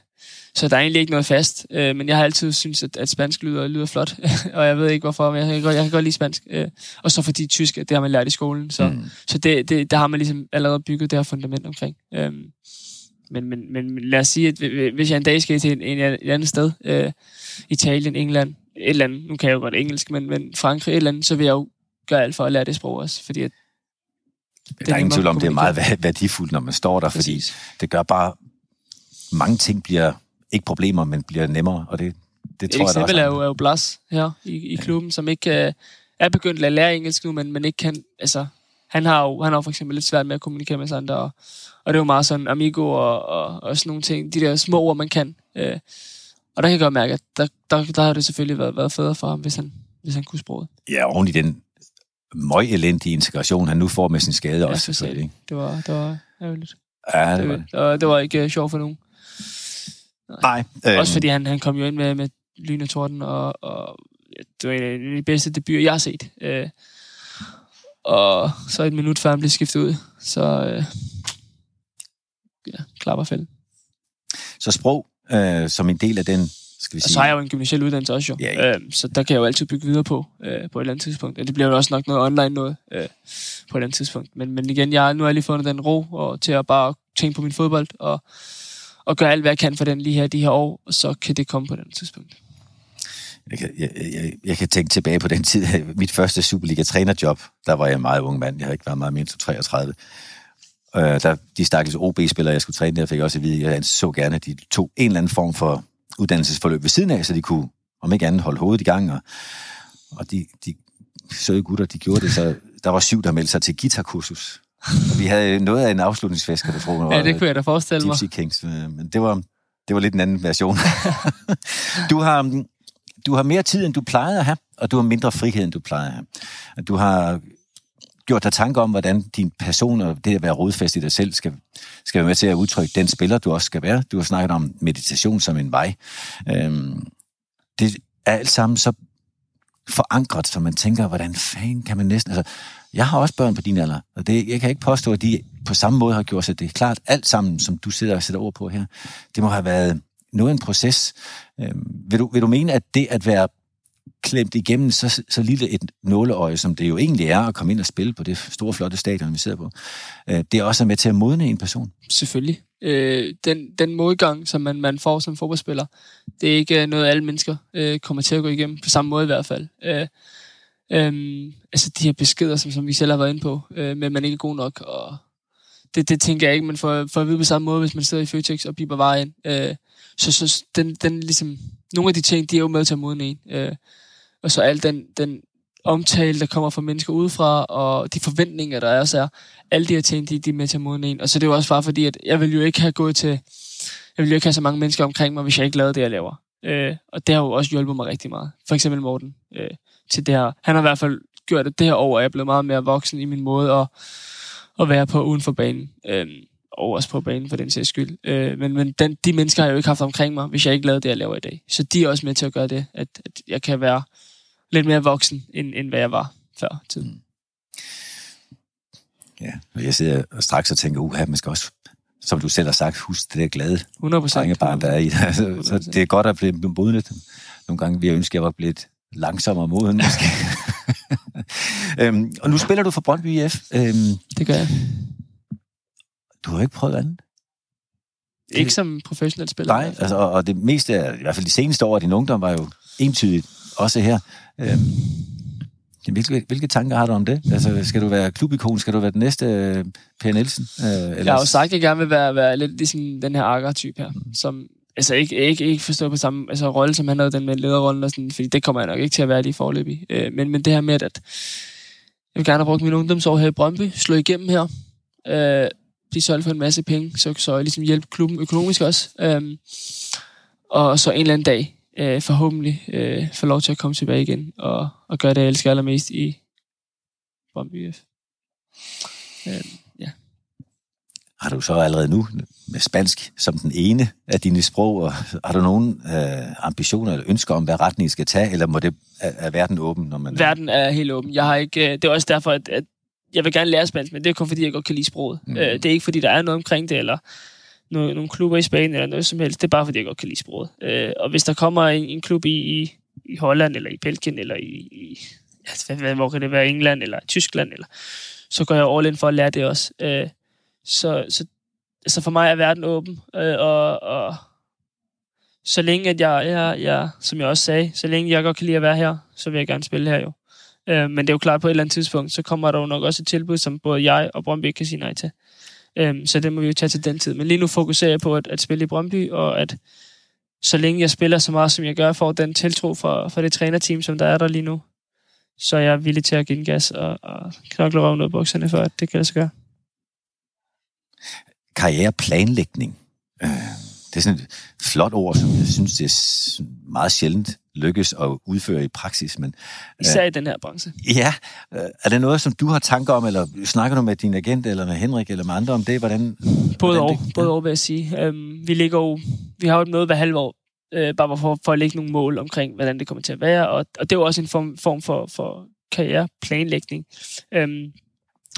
så der er egentlig ikke noget fast, øh, men jeg har altid syntes, at, at spansk lyder, lyder flot, og jeg ved ikke hvorfor, men jeg kan godt, jeg kan godt lide spansk. Øh, og så fordi tysk, det har man lært i skolen, så, mm. så det, det, der har man ligesom allerede bygget det her fundament omkring. Øh, men, men, men lad os sige, at hvis jeg en dag skal til en, en, et andet sted, øh, Italien, England, et eller andet, nu kan jeg jo godt engelsk, men, men Frankrig, et eller andet, så vil jeg jo gøre alt for at lære det sprog også, fordi at det der er ingen tvivl om, det er meget værdifuldt, når man står der, fordi Præcis. det gør bare, mange ting bliver ikke problemer, men bliver nemmere, og det, det tror Et jeg, der er jo, er jo Blas her i, i klubben, ja. som ikke uh, er begyndt at lære engelsk nu, men, men ikke kan, altså, han har jo han har for eksempel lidt svært med at kommunikere med andre, og, og det er jo meget sådan amigo og, og, og sådan nogle ting, de der små ord, man kan. Uh, og der kan jeg godt mærke, at der, der, der har det selvfølgelig været, været federe for ham, hvis han, hvis han kunne sproget. Ja, oven i den møg elendige integration, han nu får med sin skade ja, også. Selvfølgelig. Det var, det var ærgerligt. Ja, det var det. Var, det var ikke uh, sjovt for nogen. Nej. Øh, også fordi han, han kom jo ind med, med lyn og torden, og, og det var en af de bedste debuter, jeg har set. Uh, og så et minut før han blev skiftet ud, så uh, ja, klapper fælden. Så sprog øh, som en del af den, skal vi sige... Og så har jeg jo en gymnasiel uddannelse også jo. Ja, ja. Øh, så der kan jeg jo altid bygge videre på, øh, på et eller andet tidspunkt. Det bliver jo også nok noget online noget øh, på et eller andet tidspunkt. Men, men igen, jeg, nu har jeg lige fundet den ro og, til at bare tænke på min fodbold og, og gøre alt, hvad jeg kan for den lige her de her år, og så kan det komme på den tidspunkt. Jeg kan, jeg, jeg, jeg kan tænke tilbage på den tid, mit første Superliga-trænerjob, der var jeg en meget ung mand, jeg har ikke været meget mere end 33. Øh, der, de stakkels OB-spillere, jeg skulle træne der, fik jeg også at vide, at jeg så gerne, at de tog en eller anden form for uddannelsesforløb ved siden af, så de kunne, om ikke andet, holde hovedet i gang. Og, og de, de søde gutter, de gjorde det, så der var syv, der meldte sig til guitarkursus. Vi havde noget af en afslutningsfest, kan du tro. Ja, det kunne jeg da forestille mig. Gypsy Kings, øh, men det var, det var lidt en anden version. du har, du har mere tid, end du plejede at have, og du har mindre frihed, end du plejede at have. Du har gjort dig tanker om, hvordan din person og det at være rodfæst i dig selv skal, skal være med til at udtrykke den spiller, du også skal være. Du har snakket om meditation som en vej. Øhm, det er alt sammen så forankret, så man tænker, hvordan fanden kan man næsten... Altså, jeg har også børn på din alder, og det, jeg kan ikke påstå, at de på samme måde har gjort sig det. er klart, alt sammen, som du sidder og sætter ord på her, det må have været noget en proces. Øhm, vil, du, vil du mene, at det at være klemt igennem så, så lille et nåleøje, som det jo egentlig er at komme ind og spille på det store, flotte stadion, vi sidder på, øh, det er også med til at modne en person. Selvfølgelig. Øh, den, den modgang, som man, man får som fodboldspiller, det er ikke øh, noget, alle mennesker øh, kommer til at gå igennem, på samme måde i hvert fald. Øh, øh, altså de her beskeder, som, som vi selv har været inde på, øh, men man ikke er god nok, og det, det tænker jeg ikke, men for, for at vide på samme måde, hvis man sidder i Føtex og biber vejen. Øh, så så den, den ligesom, nogle af de ting, de er jo med til at modne en. Øh, og så al den, den omtale, der kommer fra mennesker udefra, og de forventninger, der er, så er alle de her ting, de, de er med til at modne en. Og så det er jo også bare fordi, at jeg vil jo ikke have gået til, jeg vil jo ikke have så mange mennesker omkring mig, hvis jeg ikke lavede det, jeg laver. Øh, og det har jo også hjulpet mig rigtig meget. For eksempel Morten øh, til det her. Han har i hvert fald gjort det det her år, og jeg er blevet meget mere voksen i min måde at, at være på uden for banen. Øh, og også på banen for den sags skyld. Øh, men men den, de mennesker har jeg jo ikke haft omkring mig, hvis jeg ikke lavede det, jeg laver i dag. Så de er også med til at gøre det, at, at jeg kan være lidt mere voksen, end, end hvad jeg var før tiden. Mm. Ja, og jeg sidder straks og tænker, uha, man skal også, som du selv har sagt, huske det der glade 100%, drengebarn, der er i det. Så, så det er godt at blive modnet. Nogle gange vi ønsker, at jeg var blevet langsommere moden, måske. øhm, og nu spiller du for Brøndby IF. Øhm, det gør jeg. Du har ikke prøvet andet? Ikke som professionel spiller? Nej, altså, og det meste, i hvert fald de seneste år af din ungdom, var jo entydigt også her. Øhm, hvilke, hvilke tanker har du om det? Altså, skal du være klubikon? Skal du være den næste uh, Per Nielsen? Uh, eller? Jeg har jo sagt, at jeg gerne vil være, være lidt ligesom den her Akker-type her, mm. som altså ikke, ikke, ikke forstå på samme altså, rolle, som han havde den med lederrollen, og sådan, fordi det kommer jeg nok ikke til at være lige forløbig. Øh, men, men det her med, at jeg vil gerne have brugt min ungdomsår her i Brøndby, slå igennem her, øh, blive solgt for en masse penge, så, så jeg ligesom hjælpe klubben økonomisk også. Øh, og så en eller anden dag, øh, forhåbentlig, øh, få lov til at komme tilbage igen, og, og gøre det, jeg elsker allermest i Brøndby F. Øh, ja. Har du så allerede nu med spansk som den ene af dine sprog, og har du nogen øh, ambitioner eller ønsker om, hvad retning skal tage, eller må det, er, er verden åben? Når man... Verden er helt åben. Jeg har ikke, øh, det er også derfor, at, at jeg vil gerne lære spansk, men det er kun fordi, jeg godt kan lide sproget. Mm. Øh, det er ikke fordi, der er noget omkring det, eller nogle, nogle klubber i Spanien, eller noget som helst. Det er bare fordi, jeg godt kan lide sproget. Øh, og hvis der kommer en, en klub i, i, i Holland, eller i Belgien, eller i, i ja, hvad, hvor kan det være, England, eller Tyskland, eller, så går jeg all in for at lære det også. Øh, så, så altså for mig er verden åben, øh, og, og så længe at jeg, jeg, jeg, som jeg også sagde, så længe jeg godt kan lide at være her, så vil jeg gerne spille her jo. Øh, men det er jo klart, på et eller andet tidspunkt, så kommer der jo nok også et tilbud, som både jeg og Brøndby kan sige nej til. Øh, Øhm, så det må vi jo tage til den tid. Men lige nu fokuserer jeg på at, at spille i Brøndby, og at så længe jeg spiller så meget, som jeg gør, får den tiltro for, for det trænerteam, som der er der lige nu, så er villig til at give gas og, og knokle røven ud af bukserne, for at det kan lade sig gøre karriereplanlægning. Øh, det er sådan et flot ord, som jeg synes, det er meget sjældent lykkes at udføre i praksis. Men, Især øh, i den her branche. Ja. Øh, er det noget, som du har tanker om, eller snakker du med din agent, eller med Henrik, eller med andre om det? Hvordan, både hvordan det, både over, vil jeg sige. Øhm, vi, ligger jo, vi har jo et møde hver halve år, øh, bare for, for at lægge nogle mål omkring, hvordan det kommer til at være, og, og det er jo også en form, form for, for karriereplanlægning. Øhm,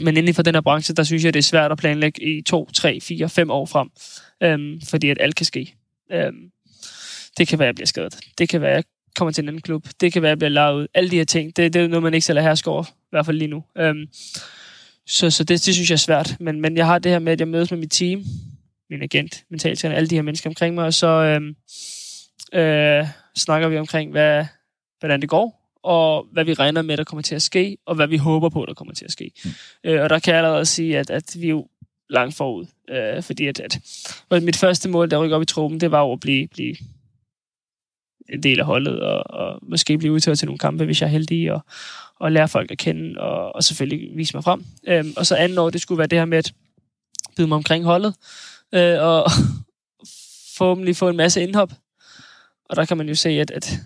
men inden for den her branche, der synes jeg, det er svært at planlægge i to, tre, fire, fem år frem. Øhm, fordi at alt kan ske. Øhm, det kan være, at jeg bliver skadet. Det kan være, at jeg kommer til en anden klub. Det kan være, at jeg bliver lavet ud. Alle de her ting, det, det er noget, man ikke selv er hersker over. I hvert fald lige nu. Øhm, så så det, det synes jeg er svært. Men, men jeg har det her med, at jeg mødes med mit team, min agent, mentaltræner, alle de her mennesker omkring mig, og så øhm, øh, snakker vi omkring, hvad, hvordan det går, og hvad vi regner med, der kommer til at ske, og hvad vi håber på, der kommer til at ske. Mm. Øh, og der kan jeg allerede sige, at, at vi jo langt forud. Øh, fordi at, at mit første mål, der rykker op i truppen, det var jo at blive, blive en del af holdet, og, og måske blive udtaget til nogle kampe, hvis jeg er heldig, og, og lære folk at kende, og, og selvfølgelig vise mig frem. Øh, og så anden år, det skulle være det her med at byde mig omkring holdet, øh, og forhåbentlig få en masse indhop. Og der kan man jo se, at, at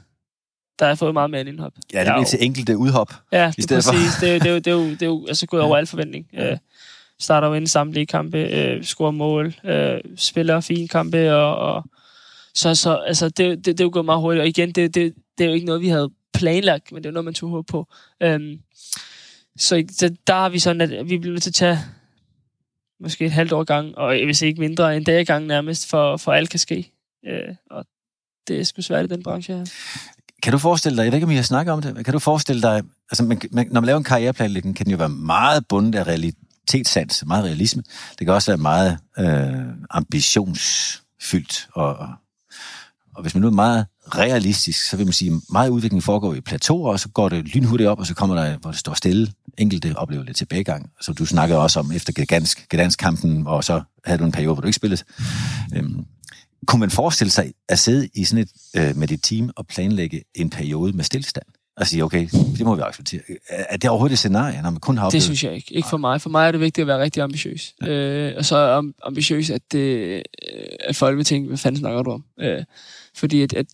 der har fået meget mere end indhop. Ja, det bliver til enkelte udhop. Ja, det er præcis. Det, er, det, er, det, er jo, det er jo altså gået over al forventning. Ja. Uh, starter jo ind samtlige kampe, uh, scorer mål, uh, spiller fine kampe, og, og så, så altså, det, det, det er jo gået meget hurtigt. Og igen, det, det, det er jo ikke noget, vi havde planlagt, men det er noget, man tog håb på. Øhm, så, så der har vi sådan, at vi bliver nødt til at tage måske et halvt år gang, og hvis ikke mindre, en dag gang nærmest, for, for alt kan ske. Øh, og det er sgu svært i den branche her. Kan du forestille dig, jeg ved ikke, om I har snakket om det, kan du forestille dig, altså man, man, når man laver en karriereplanlægning, kan den jo være meget bundet af realitetssans, meget realisme. Det kan også være meget øh, ambitionsfyldt, og, og, og hvis man nu er meget realistisk, så vil man sige, at meget udvikling foregår i plateauer, og så går det lynhurtigt op, og så kommer der, hvor det står stille, enkelte oplever lidt tilbagegang, som du snakkede også om efter Gdansk, Gdansk-kampen, og så havde du en periode, hvor du ikke spillede. Øhm, kunne man forestille sig at sidde i sådan et, øh, med dit team og planlægge en periode med stillstand? Og sige, okay, det må vi acceptere. Er det overhovedet et scenarie, når man kun har oplevet... Det synes jeg ikke. Ikke for mig. For mig er det vigtigt at være rigtig ambitiøs. Ja. Øh, og så ambitiøs, at, det, øh, at folk vil tænke, hvad fanden snakker du om? Øh, fordi at, at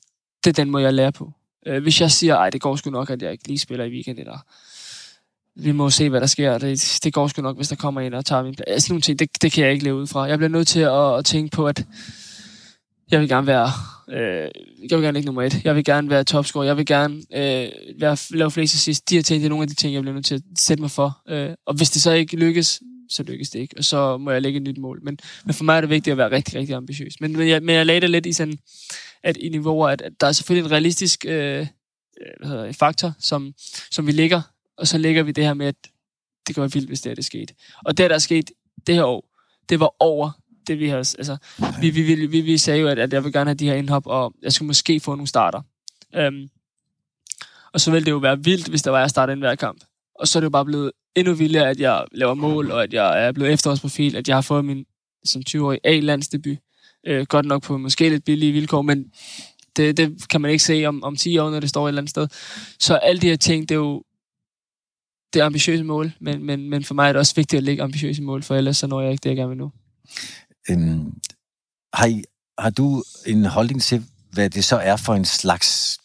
det er den måde, jeg lærer på. Øh, hvis jeg siger, at det går sgu nok, at jeg ikke lige spiller i weekend, eller vi må se, hvad der sker. Det, det går sgu nok, hvis der kommer en og tager min plads. Altså, nogle ting, det, det kan jeg ikke leve ud fra. Jeg bliver nødt til at, at tænke på, at jeg vil gerne være, øh, jeg vil gerne ikke nummer et. Jeg vil gerne være topscorer. Jeg vil gerne øh, være, lave flest assist. De her ting, det er nogle af de ting, jeg bliver nødt til at sætte mig for. Øh, og hvis det så ikke lykkes, så lykkes det ikke. Og så må jeg lægge et nyt mål. Men, men for mig er det vigtigt at være rigtig, rigtig ambitiøs. Men, men, jeg, men jeg lagde det lidt i sådan, at i niveauer, at, at der er selvfølgelig en realistisk øh, øh hvad hedder, faktor, som, som vi ligger. Og så ligger vi det her med, at det kan være vildt, hvis det er det sket. Og det, der er sket det her år, det var over det vi har... Altså, vi, vi, vi, vi, vi sagde jo, at, at jeg vil gerne have de her indhop, og jeg skulle måske få nogle starter. Um, og så ville det jo være vildt, hvis der var, at jeg startede en hver kamp. Og så er det jo bare blevet endnu vildere, at jeg laver mål, og at jeg er blevet efterårsprofil, at jeg har fået min som 20-årig A-landsdebut. Øh, godt nok på måske lidt billige vilkår, men det, det kan man ikke se om, om 10 år, når det står et eller andet sted. Så alle de her ting, det er jo det er ambitiøse mål, men, men, men for mig er det også vigtigt at lægge ambitiøse mål, for ellers så når jeg ikke det, jeg gerne vil nu. Øhm, har, I, har du en holdning til, hvad det så er for en slags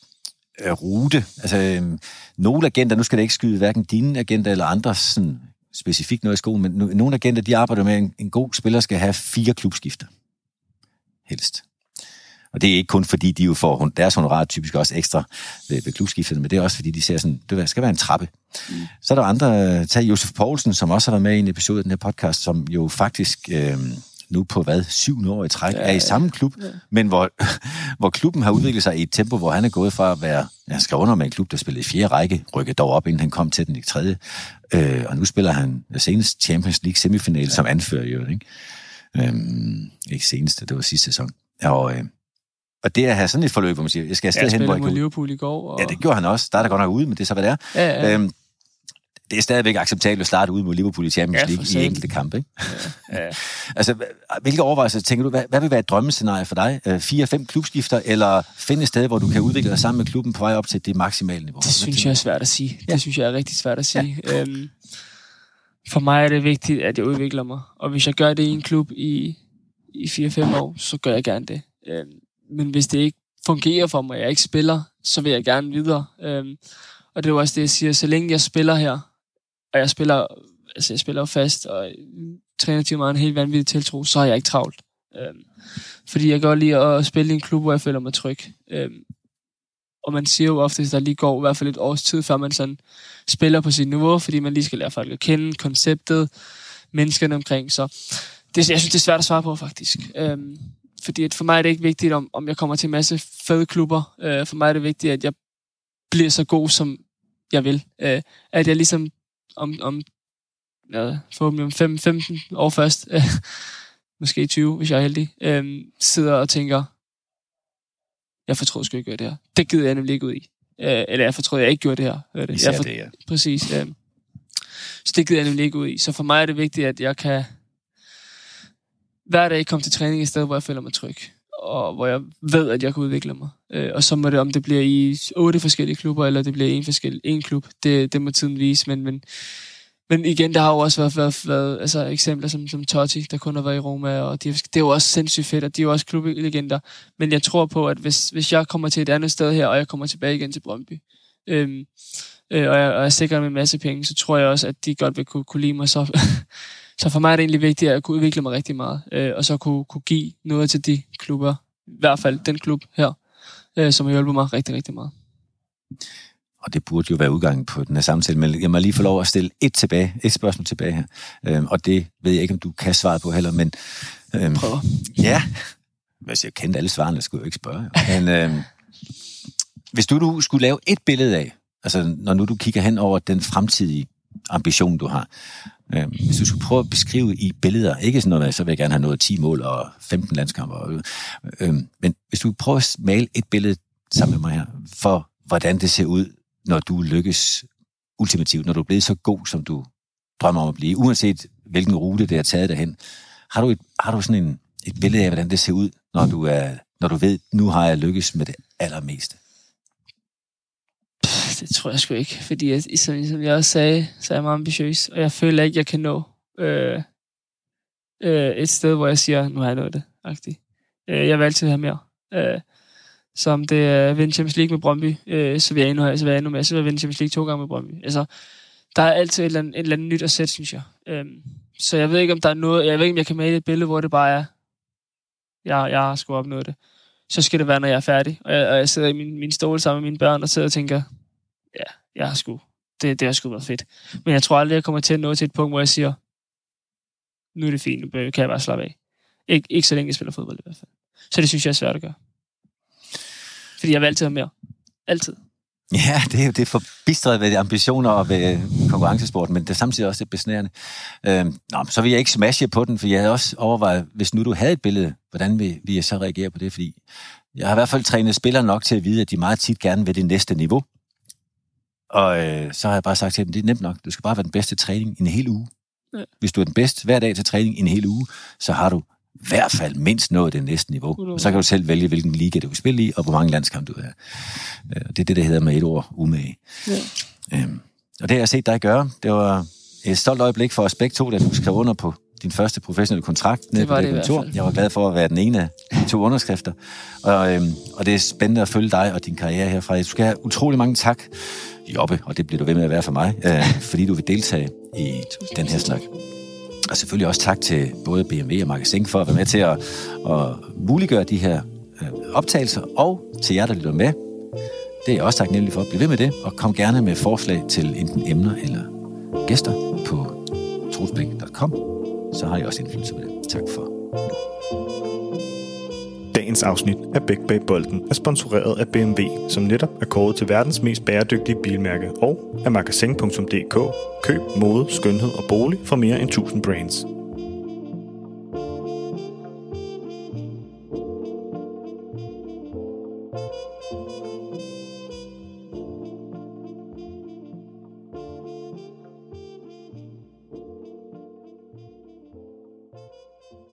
øh, rute? Altså, øhm, nogle agenter, nu skal det ikke skyde hverken dine agenter eller andres sådan, specifikt noget i skolen, men nogle agenter, de arbejder med, at en, en god spiller skal have fire klubskifter. Helst. Og det er ikke kun fordi, de jo får deres honorar typisk også ekstra ved, ved klubskifterne, men det er også fordi, de ser sådan, det skal være en trappe. Mm. Så er der andre, tag Josef Poulsen, som også har været med i en episode af den her podcast, som jo faktisk øh, nu på hvad, syv år i træk, ja, er i samme klub, ja. men hvor, hvor klubben har udviklet sig i et tempo, hvor han er gået fra at være, jeg skal under med en klub, der spillede i fjerde række, rykket dog op, inden han kom til den i tredje, øh, og nu spiller han senest Champions League semifinal ja. som anfører jo, ikke? Øhm, ikke seneste, det var sidste sæson. Og, øh, og det at have sådan et forløb, hvor man siger, jeg skal afsted ja, hen, hvor jeg kan... Liverpool i går. Og... Ja, det gjorde han også. Der er der godt nok ude, men det er så, hvad det er. Ja, ja. Øhm, det er stadigvæk acceptabelt at starte ud mod Liverpool i Champions League ja, i enkelte kampe, ikke? Ja, ja. altså, hvilke overvejelser tænker du, hvad, hvad vil være et drømmescenarie for dig? Øh, fire-fem klubskifter, eller finde et sted, hvor du kan udvikle dig sammen med klubben på vej op til det maksimale niveau? Det synes jeg er svært at sige. Ja. Det synes jeg er rigtig svært at sige. Ja. Øhm, for mig er det vigtigt, at jeg udvikler mig. Og hvis jeg gør det i en klub i, i 4-5 år, så gør jeg gerne det. Øh, men hvis det ikke fungerer for mig, og jeg ikke spiller, så vil jeg gerne videre. Øhm, og det er jo også det, jeg siger. Så længe jeg spiller her, og jeg spiller, altså jeg spiller fast, og trænerteamet har en helt vanvittig tiltro, så er jeg ikke travlt. Øhm, fordi jeg godt lige at spille i en klub, hvor jeg føler mig tryg. Øhm, og man siger jo ofte, at der lige går i hvert fald et års tid, før man sådan spiller på sit niveau, fordi man lige skal lære folk at kende, konceptet, menneskerne omkring. Så det, jeg synes, det er svært at svare på, faktisk. Øhm, fordi at for mig er det ikke vigtigt, om, om jeg kommer til en masse fede klubber. Øh, for mig er det vigtigt, at jeg bliver så god, som jeg vil. Øh, at jeg ligesom om, om ja, forhåbentlig om 5, 15 år først, øh, måske 20, hvis jeg er heldig, øh, sidder og tænker, jeg fortrød sgu ikke gøre det her. Det gider jeg nemlig ikke ud i. Øh, eller jeg fortrød, jeg ikke gjorde det her. Hør det. Jeg for, det, ja. Præcis. Øh, så det gider jeg nemlig ikke ud i. Så for mig er det vigtigt, at jeg kan hver dag komme til træning i sted, hvor jeg føler mig tryg og hvor jeg ved, at jeg kan udvikle mig. Øh, og så må det, om det bliver i otte forskellige klubber, eller det bliver en, forskellig, en klub, det, det må tiden vise. Men, men, men igen, der har jo også været, været, været altså, eksempler som, som Totti, der kun har været i Roma, og de, det er jo også sindssygt fedt, og de er jo også klublegender. Men jeg tror på, at hvis, hvis jeg kommer til et andet sted her, og jeg kommer tilbage igen til Brøndby, øhm, øh, og, jeg, og jeg sikrer med en masse penge, så tror jeg også, at de godt vil kunne, kunne lide mig. Så, så for mig er det egentlig vigtigt at kunne udvikle mig rigtig meget, øh, og så kunne, kunne give noget til de klubber, i hvert fald den klub her, øh, som har hjulpet mig rigtig, rigtig meget. Og det burde jo være udgangen på den her samtale, men jeg må lige få lov at stille et, tilbage, et spørgsmål tilbage her. Øhm, og det ved jeg ikke, om du kan svare på heller, men... Øhm, Prøv. Ja, hvis jeg kendte alle svarene, skulle jeg jo ikke spørge. Men øhm, hvis du, du skulle lave et billede af, altså når nu du kigger hen over den fremtidige ambition, du har, Øh, hvis du skulle prøve at beskrive i billeder, ikke sådan noget, så vil jeg gerne have noget 10 mål og 15 landskampe, øh, øh, men hvis du prøver at male et billede sammen med mig her, for hvordan det ser ud, når du lykkes ultimativt, når du er blevet så god, som du drømmer om at blive, uanset hvilken rute det har taget derhen. Har du, et, har du sådan en, et billede af, hvordan det ser ud, når du, er, når du ved, nu har jeg lykkes med det allermeste? det tror jeg sgu ikke, fordi jeg, som, som jeg også sagde, så er jeg meget ambitiøs, og jeg føler ikke, jeg kan nå øh, øh, et sted, hvor jeg siger, nu har jeg nået det. -agtigt. Øh, jeg vil altid have mere. Øh, som det øh, er vinde Champions League med Brøndby, øh, så vil jeg endnu, så vil jeg endnu mere, så vil jeg vinde Champions League to gange med Brøndby. Altså, der er altid et eller andet, et eller andet nyt at sætte, synes jeg. Øhm, så jeg ved ikke, om der er noget, jeg ved ikke, om jeg kan male et billede, hvor det bare er, jeg, jeg har sgu opnået det. Så skal det være, når jeg er færdig. Og jeg, og jeg sidder i min, min stol sammen med mine børn og sidder og tænker, ja, jeg har sgu, det, det har sgu været fedt. Men jeg tror aldrig, jeg kommer til at nå til et punkt, hvor jeg siger, nu er det fint, nu kan jeg bare slappe af. Ik- ikke så længe jeg spiller fodbold i hvert fald. Så det synes jeg er svært at gøre. Fordi jeg vil altid have mere. Altid. Ja, det er jo det forbistret ved ambitioner og ved konkurrencesporten, men det er samtidig også lidt besnærende. Øhm, nå, så vil jeg ikke smashe på den, for jeg havde også overvejet, hvis nu du havde et billede, hvordan vil, vil jeg så reagere på det? Fordi jeg har i hvert fald trænet spillere nok til at vide, at de meget tit gerne vil det næste niveau. Og øh, så har jeg bare sagt til dem, det er nemt nok. Du skal bare være den bedste træning i en hel uge. Ja. Hvis du er den bedste hver dag til træning i en hel uge, så har du hvert fald mindst nået det næste niveau. Og så kan du selv vælge, hvilken liga du vil spille i, og hvor mange landskampe du er. Øh, Det er det, der hedder med et ord umage. Ja. Øhm, og det har jeg set dig gøre. Det var et stolt øjeblik for os begge to, da du skrev under på din første professionelle kontrakt nede var på det det kontor. Jeg var glad for at være den ene af de to underskrifter. Og, øhm, og det er spændende at følge dig og din karriere herfra. Du skal have utrolig mange tak, Jobbe, og det bliver du ved med at være for mig, øh, fordi du vil deltage i den her snak. Og selvfølgelig også tak til både BMW og Magasin for at være med til at, at muliggøre de her øh, optagelser, og til jer, der lytter med. Det er jeg også taknemmelig for. Bliv ved med det, og kom gerne med forslag til enten emner eller gæster på trosbæk.com. Så har I også indflydelse på det. Tak for Dagens afsnit af Bæk bag bolden er sponsoreret af BMW, som netop er kåret til verdens mest bæredygtige bilmærke, og af magasin.dk. Køb mode, skønhed og bolig for mere end 1000 brands.